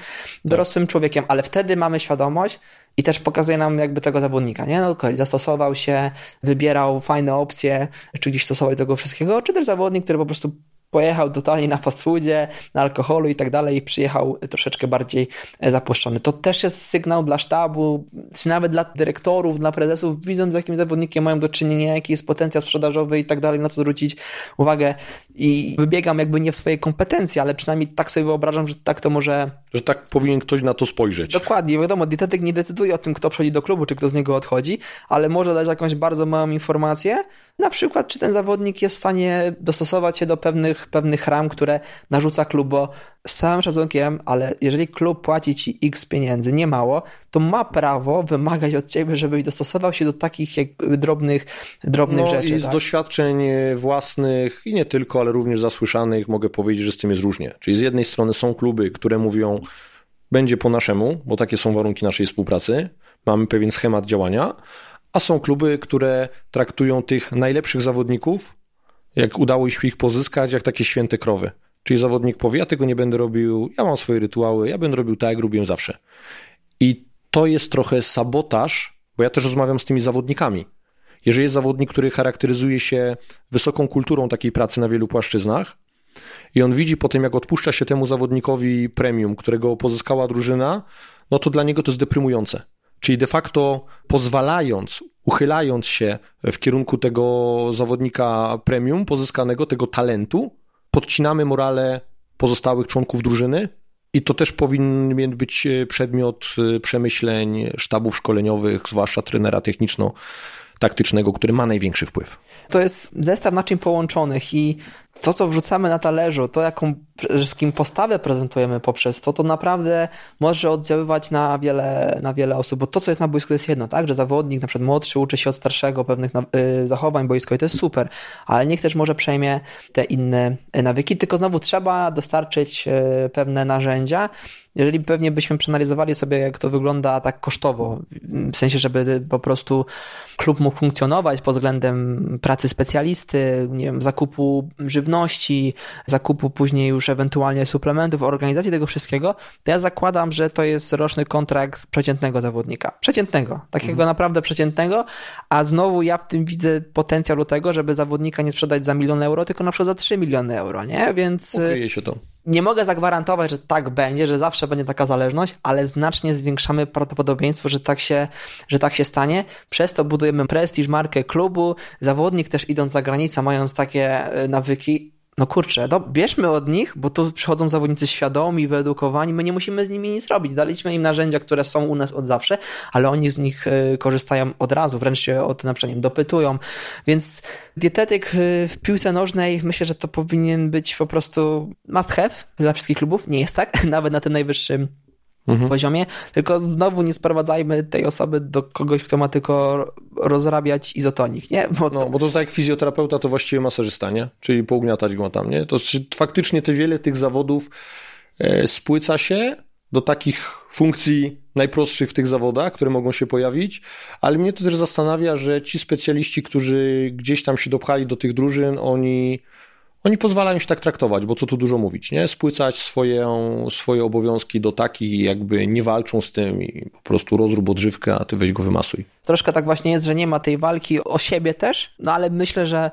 Speaker 2: dorosłym człowiekiem, ale wtedy mamy świadomość i też pokazuje nam jakby tego zawodnika, nie? No okay, zastosował się, wybierał fajne opcje, czy gdzieś stosował tego wszystkiego, czy też zawodnik, który po prostu pojechał totalnie na fast foodzie, na alkoholu i tak dalej i przyjechał troszeczkę bardziej e, zapuszczony. To też jest sygnał dla sztabu, czy nawet dla dyrektorów, dla prezesów, widzą z jakim zawodnikiem mają do czynienia, jaki jest potencjał sprzedażowy i tak dalej, na co zwrócić uwagę i wybiegam jakby nie w swojej kompetencji, ale przynajmniej tak sobie wyobrażam, że tak to może...
Speaker 1: Że tak powinien ktoś na to spojrzeć.
Speaker 2: Dokładnie, wiadomo, dietetyk nie decyduje o tym, kto przychodzi do klubu, czy kto z niego odchodzi, ale może dać jakąś bardzo małą informację, na przykład, czy ten zawodnik jest w stanie dostosować się do pewnych, pewnych ram, które narzuca klub, bo z całym szacunkiem, ale jeżeli klub płaci ci x pieniędzy, nie mało, to ma prawo wymagać od ciebie, żebyś dostosował się do takich jakby drobnych, drobnych
Speaker 1: no
Speaker 2: rzeczy.
Speaker 1: I z
Speaker 2: tak?
Speaker 1: doświadczeń własnych i nie tylko, ale również zasłyszanych mogę powiedzieć, że z tym jest różnie. Czyli z jednej strony są kluby, które mówią, będzie po naszemu, bo takie są warunki naszej współpracy, mamy pewien schemat działania, a są kluby, które traktują tych najlepszych zawodników, jak udało się ich pozyskać, jak takie święte krowy. Czyli zawodnik powie, ja tego nie będę robił, ja mam swoje rytuały, ja będę robił tak, jak robiłem zawsze. I to jest trochę sabotaż, bo ja też rozmawiam z tymi zawodnikami. Jeżeli jest zawodnik, który charakteryzuje się wysoką kulturą takiej pracy na wielu płaszczyznach i on widzi po tym, jak odpuszcza się temu zawodnikowi premium, którego pozyskała drużyna, no to dla niego to jest deprymujące. Czyli de facto pozwalając, uchylając się w kierunku tego zawodnika premium pozyskanego, tego talentu, podcinamy morale pozostałych członków drużyny i to też powinien być przedmiot przemyśleń sztabów szkoleniowych, zwłaszcza trenera techniczno-taktycznego, który ma największy wpływ.
Speaker 2: To jest zestaw naczyń połączonych i to, co wrzucamy na talerzu, to jaką wszystkim postawę prezentujemy poprzez to, to naprawdę może oddziaływać na wiele, na wiele osób, bo to, co jest na boisku, to jest jedno, tak, że zawodnik, na przykład młodszy, uczy się od starszego pewnych y, zachowań boiskowych, to jest super, ale niech też może przejmie te inne nawyki, tylko znowu trzeba dostarczyć y, pewne narzędzia, jeżeli pewnie byśmy przeanalizowali sobie, jak to wygląda tak kosztowo, w sensie, żeby po prostu klub mógł funkcjonować pod względem pracy specjalisty, nie wiem, zakupu żywności, żywności, zakupu później już ewentualnie suplementów, organizacji tego wszystkiego, to ja zakładam, że to jest roczny kontrakt przeciętnego zawodnika. Przeciętnego, takiego mhm. naprawdę przeciętnego, a znowu ja w tym widzę potencjał do tego, żeby zawodnika nie sprzedać za milion euro, tylko na przykład za 3 miliony euro, nie? Więc...
Speaker 1: Ukryje się to.
Speaker 2: Nie mogę zagwarantować, że tak będzie, że zawsze będzie taka zależność, ale znacznie zwiększamy prawdopodobieństwo, że tak się, że tak się stanie. Przez to budujemy prestiż, markę klubu. Zawodnik też idąc za granicę, mając takie e, nawyki, no kurczę, no bierzmy od nich, bo tu przychodzą zawodnicy świadomi, wyedukowani, my nie musimy z nimi nic robić. Daliśmy im narzędzia, które są u nas od zawsze, ale oni z nich e, korzystają od razu, wręcz się od na przykład dopytują. Więc dietetyk e, w piłce nożnej, myślę, że to powinien być po prostu must have dla wszystkich klubów. Nie jest tak, nawet na tym najwyższym mhm. poziomie, tylko znowu nie sprowadzajmy tej osoby do kogoś, kto ma tylko rozrabiać izotonik, nie?
Speaker 1: Bo to... No, bo to tak jak fizjoterapeuta, to właściwie masażysta, nie? Czyli pougniatać go tam, nie? To faktycznie te wiele tych zawodów e, spłyca się do takich funkcji najprostszych w tych zawodach, które mogą się pojawić, ale mnie to też zastanawia, że ci specjaliści, którzy gdzieś tam się dopchali do tych drużyn, oni oni pozwalają się tak traktować, bo co tu dużo mówić, nie? Spłycać swoje, swoje obowiązki do takich, jakby nie walczą z tym i po prostu rozrób odżywkę, a ty weź go wymasuj.
Speaker 2: Troszkę tak właśnie jest, że nie ma tej walki o siebie też, no ale myślę, że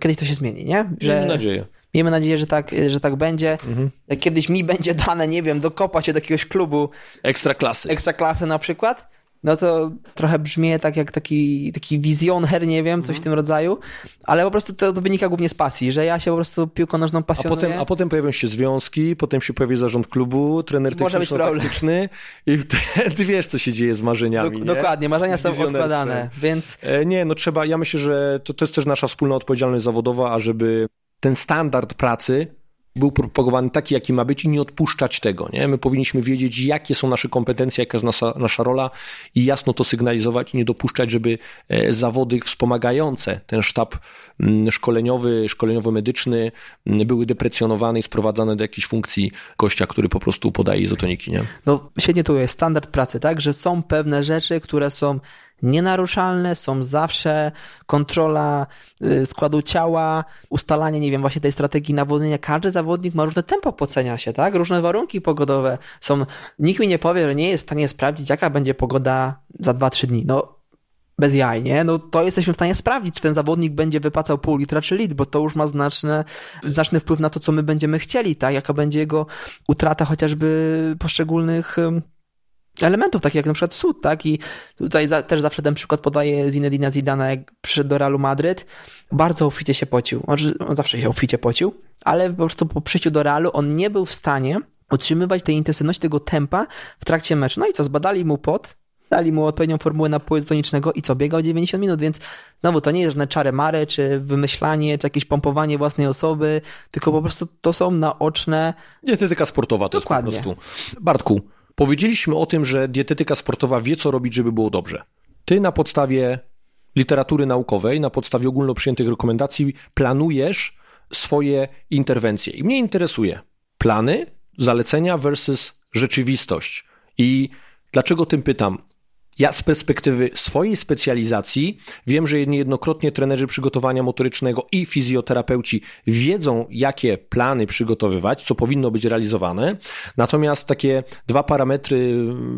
Speaker 2: kiedyś to się zmieni, nie? Że...
Speaker 1: Miejmy nadzieję.
Speaker 2: Miejmy nadzieję, że tak, że tak będzie. Mhm. Kiedyś mi będzie dane, nie wiem, dokopać się do jakiegoś klubu.
Speaker 1: Ekstra klasy.
Speaker 2: Ekstra klasy na przykład no to trochę brzmi tak jak taki, taki wizjoner, nie wiem, coś w mhm. tym rodzaju, ale po prostu to, to, wynika głównie z pasji, że ja się po prostu piłką nożną pasjonuję.
Speaker 1: A potem, a potem pojawią się związki, potem się pojawi zarząd klubu, trener techniczno-taktyczny i ty wiesz, co się dzieje z marzeniami.
Speaker 2: Dok dokładnie, marzenia są odkładane, więc...
Speaker 1: E, nie, no trzeba, ja myślę, że to, to jest też nasza wspólna odpowiedzialność zawodowa, ażeby ten standard pracy był propagowany taki, jaki ma być i nie odpuszczać tego. Nie? My powinniśmy wiedzieć, jakie są nasze kompetencje, jaka jest nasza, nasza rola i jasno to sygnalizować i nie dopuszczać, żeby e, zawody wspomagające ten sztab szkoleniowy, szkoleniowo-medyczny mm, były deprecjonowane i sprowadzane do jakiejś funkcji gościa, który po prostu podaje izotoniki. Nie?
Speaker 2: No świetnie tu jest standard pracy, tak, że są pewne rzeczy, które są nienaruszalne, są zawsze kontrola y, składu ciała, ustalanie, nie wiem, właśnie tej strategii nawodnienia. Każdy zawodnik ma różne tempo pocenia się, tak? Różne warunki pogodowe są. Nikt mi nie powie, że nie jest w stanie sprawdzić, jaka będzie pogoda za 2-3 dni. No, bez? No to jesteśmy w stanie sprawdzić, czy ten zawodnik będzie wypłacał pół litra czy litr, bo to już ma znaczny, znaczny wpływ na to, co my będziemy chcieli, tak? Jaka będzie jego utrata chociażby poszczególnych elementów, takich jak na przykład sód, tak? I tutaj za, też zawsze ten przykład podaje Zinedina Zidana, jak przyszedł do Realu Madryt, bardzo obficie się pocił. Znaczy, on zawsze się obficie pocił, ale po prostu po przyjściu do Realu on nie był w stanie utrzymywać tej intensywności, tego tempa w trakcie meczu. No i co, zbadali mu pot, dali mu odpowiednią formułę napoju tonicznego i co, biegał 90 minut, więc znowu to nie jest żadne czary mare, czy wymyślanie, czy jakieś pompowanie własnej osoby, tylko po prostu to są naoczne...
Speaker 1: Dietetyka sportowa to Dokładnie. jest po prostu. Bartku, Powiedzieliśmy o tym, że dietetyka sportowa wie, co robić, żeby było dobrze. Ty na podstawie literatury naukowej, na podstawie ogólno przyjętych rekomendacji planujesz swoje interwencje. I mnie interesuje plany, zalecenia versus rzeczywistość. I dlaczego tym pytam? Ja z perspektywy swojej specjalizacji wiem, że niejednokrotnie trenerzy przygotowania motorycznego i fizjoterapeuci wiedzą, jakie plany przygotowywać, co powinno być realizowane. Natomiast takie dwa parametry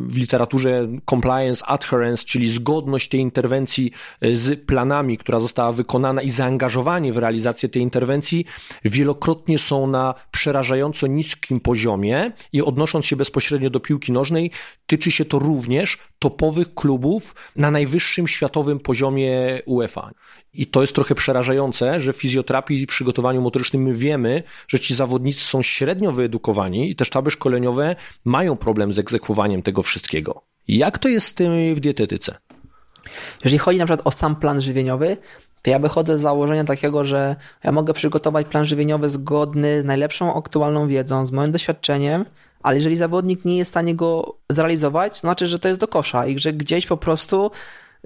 Speaker 1: w literaturze compliance, adherence, czyli zgodność tej interwencji z planami, która została wykonana i zaangażowanie w realizację tej interwencji, wielokrotnie są na przerażająco niskim poziomie i odnosząc się bezpośrednio do piłki nożnej, tyczy się to również topowych klubów na najwyższym światowym poziomie UEFA. I to jest trochę przerażające, że w fizjoterapii i przygotowaniu motorycznym my wiemy, że ci zawodnicy są średnio wyedukowani i te sztaby szkoleniowe mają problem z egzekwowaniem tego wszystkiego. Jak to jest z tym w dietetyce?
Speaker 2: Jeżeli chodzi na przykład o sam plan żywieniowy, to ja wychodzę z założenia takiego, że ja mogę przygotować plan żywieniowy zgodny z najlepszą aktualną wiedzą, z moim doświadczeniem, ale jeżeli zawodnik nie jest w stanie go zrealizować, to znaczy, że to jest do kosza i że gdzieś po prostu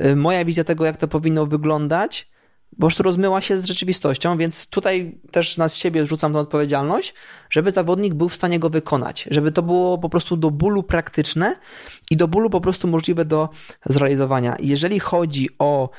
Speaker 2: y, moja wizja tego, jak to powinno wyglądać, po prostu rozmyła się z rzeczywistością, więc tutaj też na siebie rzucam tę odpowiedzialność, żeby zawodnik był w stanie go wykonać, żeby to było po prostu do bólu praktyczne i do bólu po prostu możliwe do zrealizowania. Jeżeli chodzi o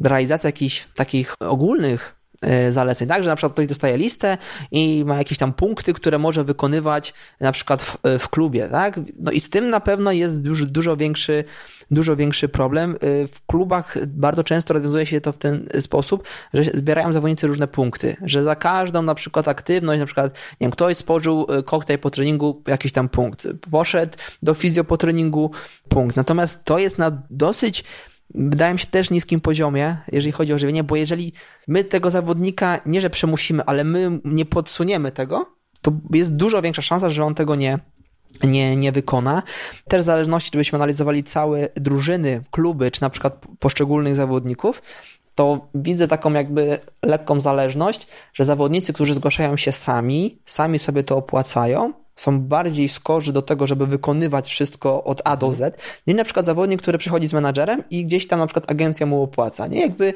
Speaker 2: realizację jakichś takich ogólnych zaleceń, tak? Że na przykład ktoś dostaje listę i ma jakieś tam punkty, które może wykonywać na przykład w, w klubie, tak? No i z tym na pewno jest dużo, dużo większy dużo większy problem. Y, w klubach bardzo często rozwiązuje się to w ten sposób, że zbierają zawodnicy różne punkty, że za każdą na przykład aktywność, na przykład nie wiem, ktoś spożył koktajl po treningu, jakiś tam punkt, poszedł do fizjo po treningu, punkt. Natomiast to jest na dosyć wydaje mi się też niskim poziomie, jeżeli chodzi o żywienie, bo jeżeli my tego zawodnika nie, że przemusimy, ale my nie podsuniemy tego, to jest dużo większa szansa, że on tego nie, nie, nie wykona. Też w zależności, gdybyśmy analizowali całe drużyny, kluby, czy na przykład poszczególnych zawodników, to widzę taką jakby lekką zależność, że zawodnicy, którzy zgłaszają się sami, sami sobie to opłacają, są bardziej skorzy do tego, żeby wykonywać wszystko od A do Z, nie na przykład zawodnik, który przychodzi z menadżerem i gdzieś tam na przykład agencja mu opłaca. Nie jakby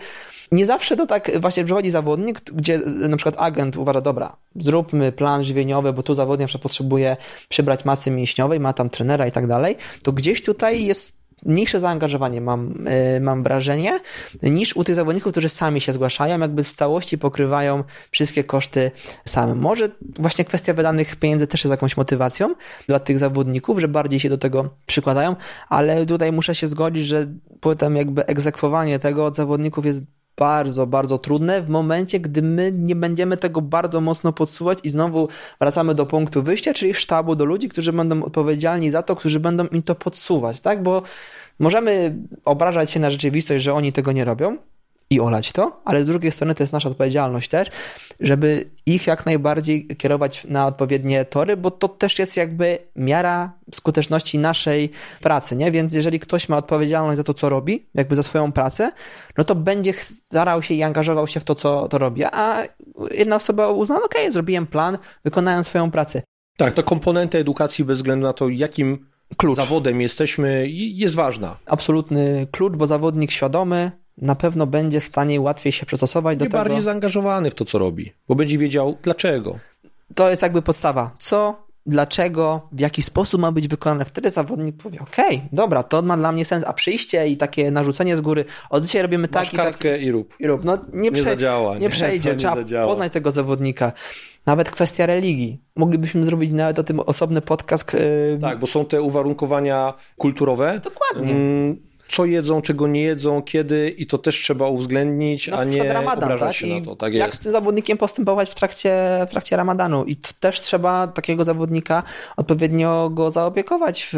Speaker 2: nie zawsze to tak właśnie przychodzi zawodnik, gdzie na przykład agent uważa, dobra, zróbmy plan żywieniowy, bo tu zawodnik potrzebuje przybrać masy mięśniowej, ma tam trenera i tak dalej, to gdzieś tutaj jest mniejsze zaangażowanie mam, yy, mam wrażenie, niż u tych zawodników, którzy sami się zgłaszają, jakby z całości pokrywają wszystkie koszty same. Może właśnie kwestia wydanych pieniędzy też jest jakąś motywacją dla tych zawodników, że bardziej się do tego przykładają, ale tutaj muszę się zgodzić, że potem jakby egzekwowanie tego od zawodników jest bardzo, bardzo trudne w momencie, gdy my nie będziemy tego bardzo mocno podsuwać i znowu wracamy do punktu wyjścia, czyli sztabu, do ludzi, którzy będą odpowiedzialni za to, którzy będą im to podsuwać, tak? Bo możemy obrażać się na rzeczywistość, że oni tego nie robią, i olać to, ale z drugiej strony to jest nasza odpowiedzialność też, żeby ich jak najbardziej kierować na odpowiednie tory, bo to też jest jakby miara skuteczności naszej pracy, nie? Więc jeżeli ktoś ma odpowiedzialność za to, co robi, jakby za swoją pracę, no to będzie starał się i angażował się w to, co to robi, a jedna osoba uzna, ok, zrobiłem plan, wykonałem swoją pracę.
Speaker 1: Tak, to komponenta edukacji bez względu na to, jakim klucz. zawodem jesteśmy, jest ważna.
Speaker 2: Absolutny klucz, bo zawodnik świadomy, na pewno będzie w stanie łatwiej się przystosować do tego.
Speaker 1: bardziej zaangażowany w to, co robi, bo będzie wiedział dlaczego.
Speaker 2: To jest jakby podstawa. Co, dlaczego, w jaki sposób ma być wykonane. Wtedy zawodnik powie, okej, okay, dobra, to ma dla mnie sens, a przyjście i takie narzucenie z góry, od dzisiaj robimy tak
Speaker 1: Masz i tak. i rób.
Speaker 2: I rób. No nie,
Speaker 1: nie zadziała.
Speaker 2: Nie, nie przejdzie,
Speaker 1: nie
Speaker 2: trzeba zadziała. poznać tego zawodnika. Nawet kwestia religii. Moglibyśmy zrobić nawet o tym osobny podcast.
Speaker 1: Yy... Tak, bo są te uwarunkowania kulturowe.
Speaker 2: Dokładnie.
Speaker 1: Co jedzą, czego nie jedzą, kiedy i to też trzeba uwzględnić,
Speaker 2: no,
Speaker 1: a nie
Speaker 2: ramadan,
Speaker 1: obrażać
Speaker 2: tak?
Speaker 1: się I na to. Tak
Speaker 2: jak
Speaker 1: jest.
Speaker 2: z tym zawodnikiem postępować w trakcie, w trakcie ramadanu i to też trzeba takiego zawodnika odpowiednio go zaopiekować w,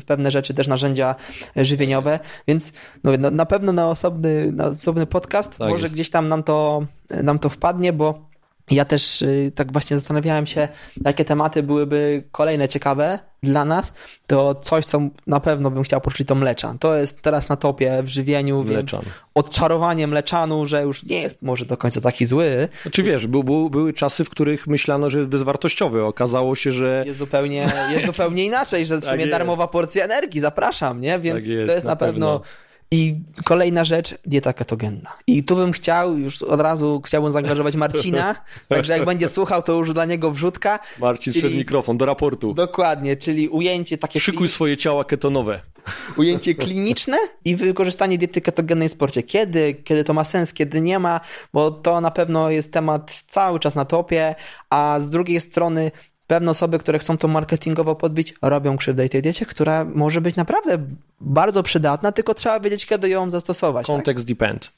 Speaker 2: w pewne rzeczy, też narzędzia żywieniowe, więc no, na, na pewno na osobny, na osobny podcast tak może jest. gdzieś tam nam to, nam to wpadnie, bo ja też y, tak właśnie zastanawiałem się, jakie tematy byłyby kolejne ciekawe dla nas. To coś, co na pewno bym chciał poruszyć, to mleczan. To jest teraz na topie w żywieniu, mleczan. więc odczarowanie mleczanu, że już nie jest może do końca taki zły.
Speaker 1: Znaczy wiesz, był, był, były czasy, w których myślano, że jest bezwartościowy. Okazało się, że...
Speaker 2: Jest zupełnie, jest zupełnie inaczej, że w tak sumie jest. darmowa porcja energii, zapraszam, nie? Więc tak jest, to jest na, na pewno, pewno i kolejna rzecz, dieta ketogenna. I tu bym chciał, już od razu chciałbym zaangażować Marcina, także jak będzie słuchał, to już dla niego wrzutka.
Speaker 1: Marcin, czyli, mikrofon do raportu.
Speaker 2: Dokładnie, czyli ujęcie takie...
Speaker 1: Szykuj swoje ciała ketonowe.
Speaker 2: Ujęcie kliniczne i wykorzystanie diety ketogennej w sporcie. Kiedy, kiedy to ma sens, kiedy nie ma, bo to na pewno jest temat cały czas na topie, a z drugiej strony pewne osoby, które chcą to marketingowo podbić, robią krzywdę tej diecie, która może być naprawdę bardzo przydatna, tylko trzeba wiedzieć, kiedy ją zastosować.
Speaker 1: Kontekst tak? depend.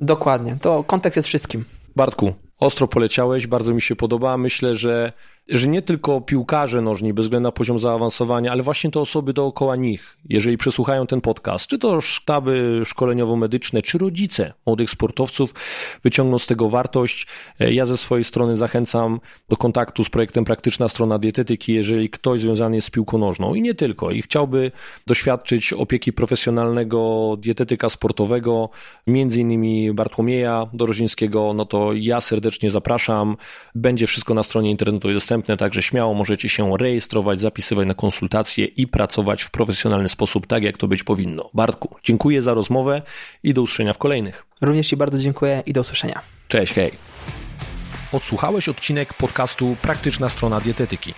Speaker 2: Dokładnie, to kontekst jest wszystkim.
Speaker 1: Bartku, ostro poleciałeś, bardzo mi się podoba. Myślę, że że nie tylko piłkarze nożni, bez względu na poziom zaawansowania, ale właśnie te osoby dookoła nich, jeżeli przesłuchają ten podcast, czy to sztaby szkoleniowo-medyczne, czy rodzice młodych sportowców, wyciągną z tego wartość. Ja ze swojej strony zachęcam do kontaktu z projektem Praktyczna Strona Dietetyki, jeżeli ktoś związany jest z piłką nożną i nie tylko, i chciałby doświadczyć opieki profesjonalnego dietetyka sportowego, między innymi Bartłomieja Dorozińskiego, no to ja serdecznie zapraszam. Będzie wszystko na stronie internetowej dostępne dostępne, także śmiało możecie się rejestrować, zapisywać na konsultacje i pracować w profesjonalny sposób, tak jak to być powinno. Bartku, dziękuję za rozmowę i do usłyszenia w kolejnych.
Speaker 2: Również Ci bardzo dziękuję i do usłyszenia.
Speaker 1: Cześć, hej. Odsłuchałeś odcinek podcastu Praktyczna strona dietetyki.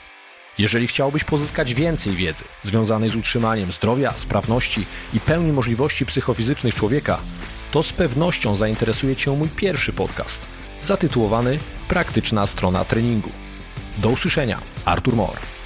Speaker 1: Jeżeli chciałbyś pozyskać więcej wiedzy związanej z utrzymaniem zdrowia, sprawności i pełni możliwości psychofizycznych człowieka, to z pewnością zainteresuje Cię mój pierwszy podcast – zatytułowany Praktyczna strona treningu. Do usłyszenia, Artur Mor.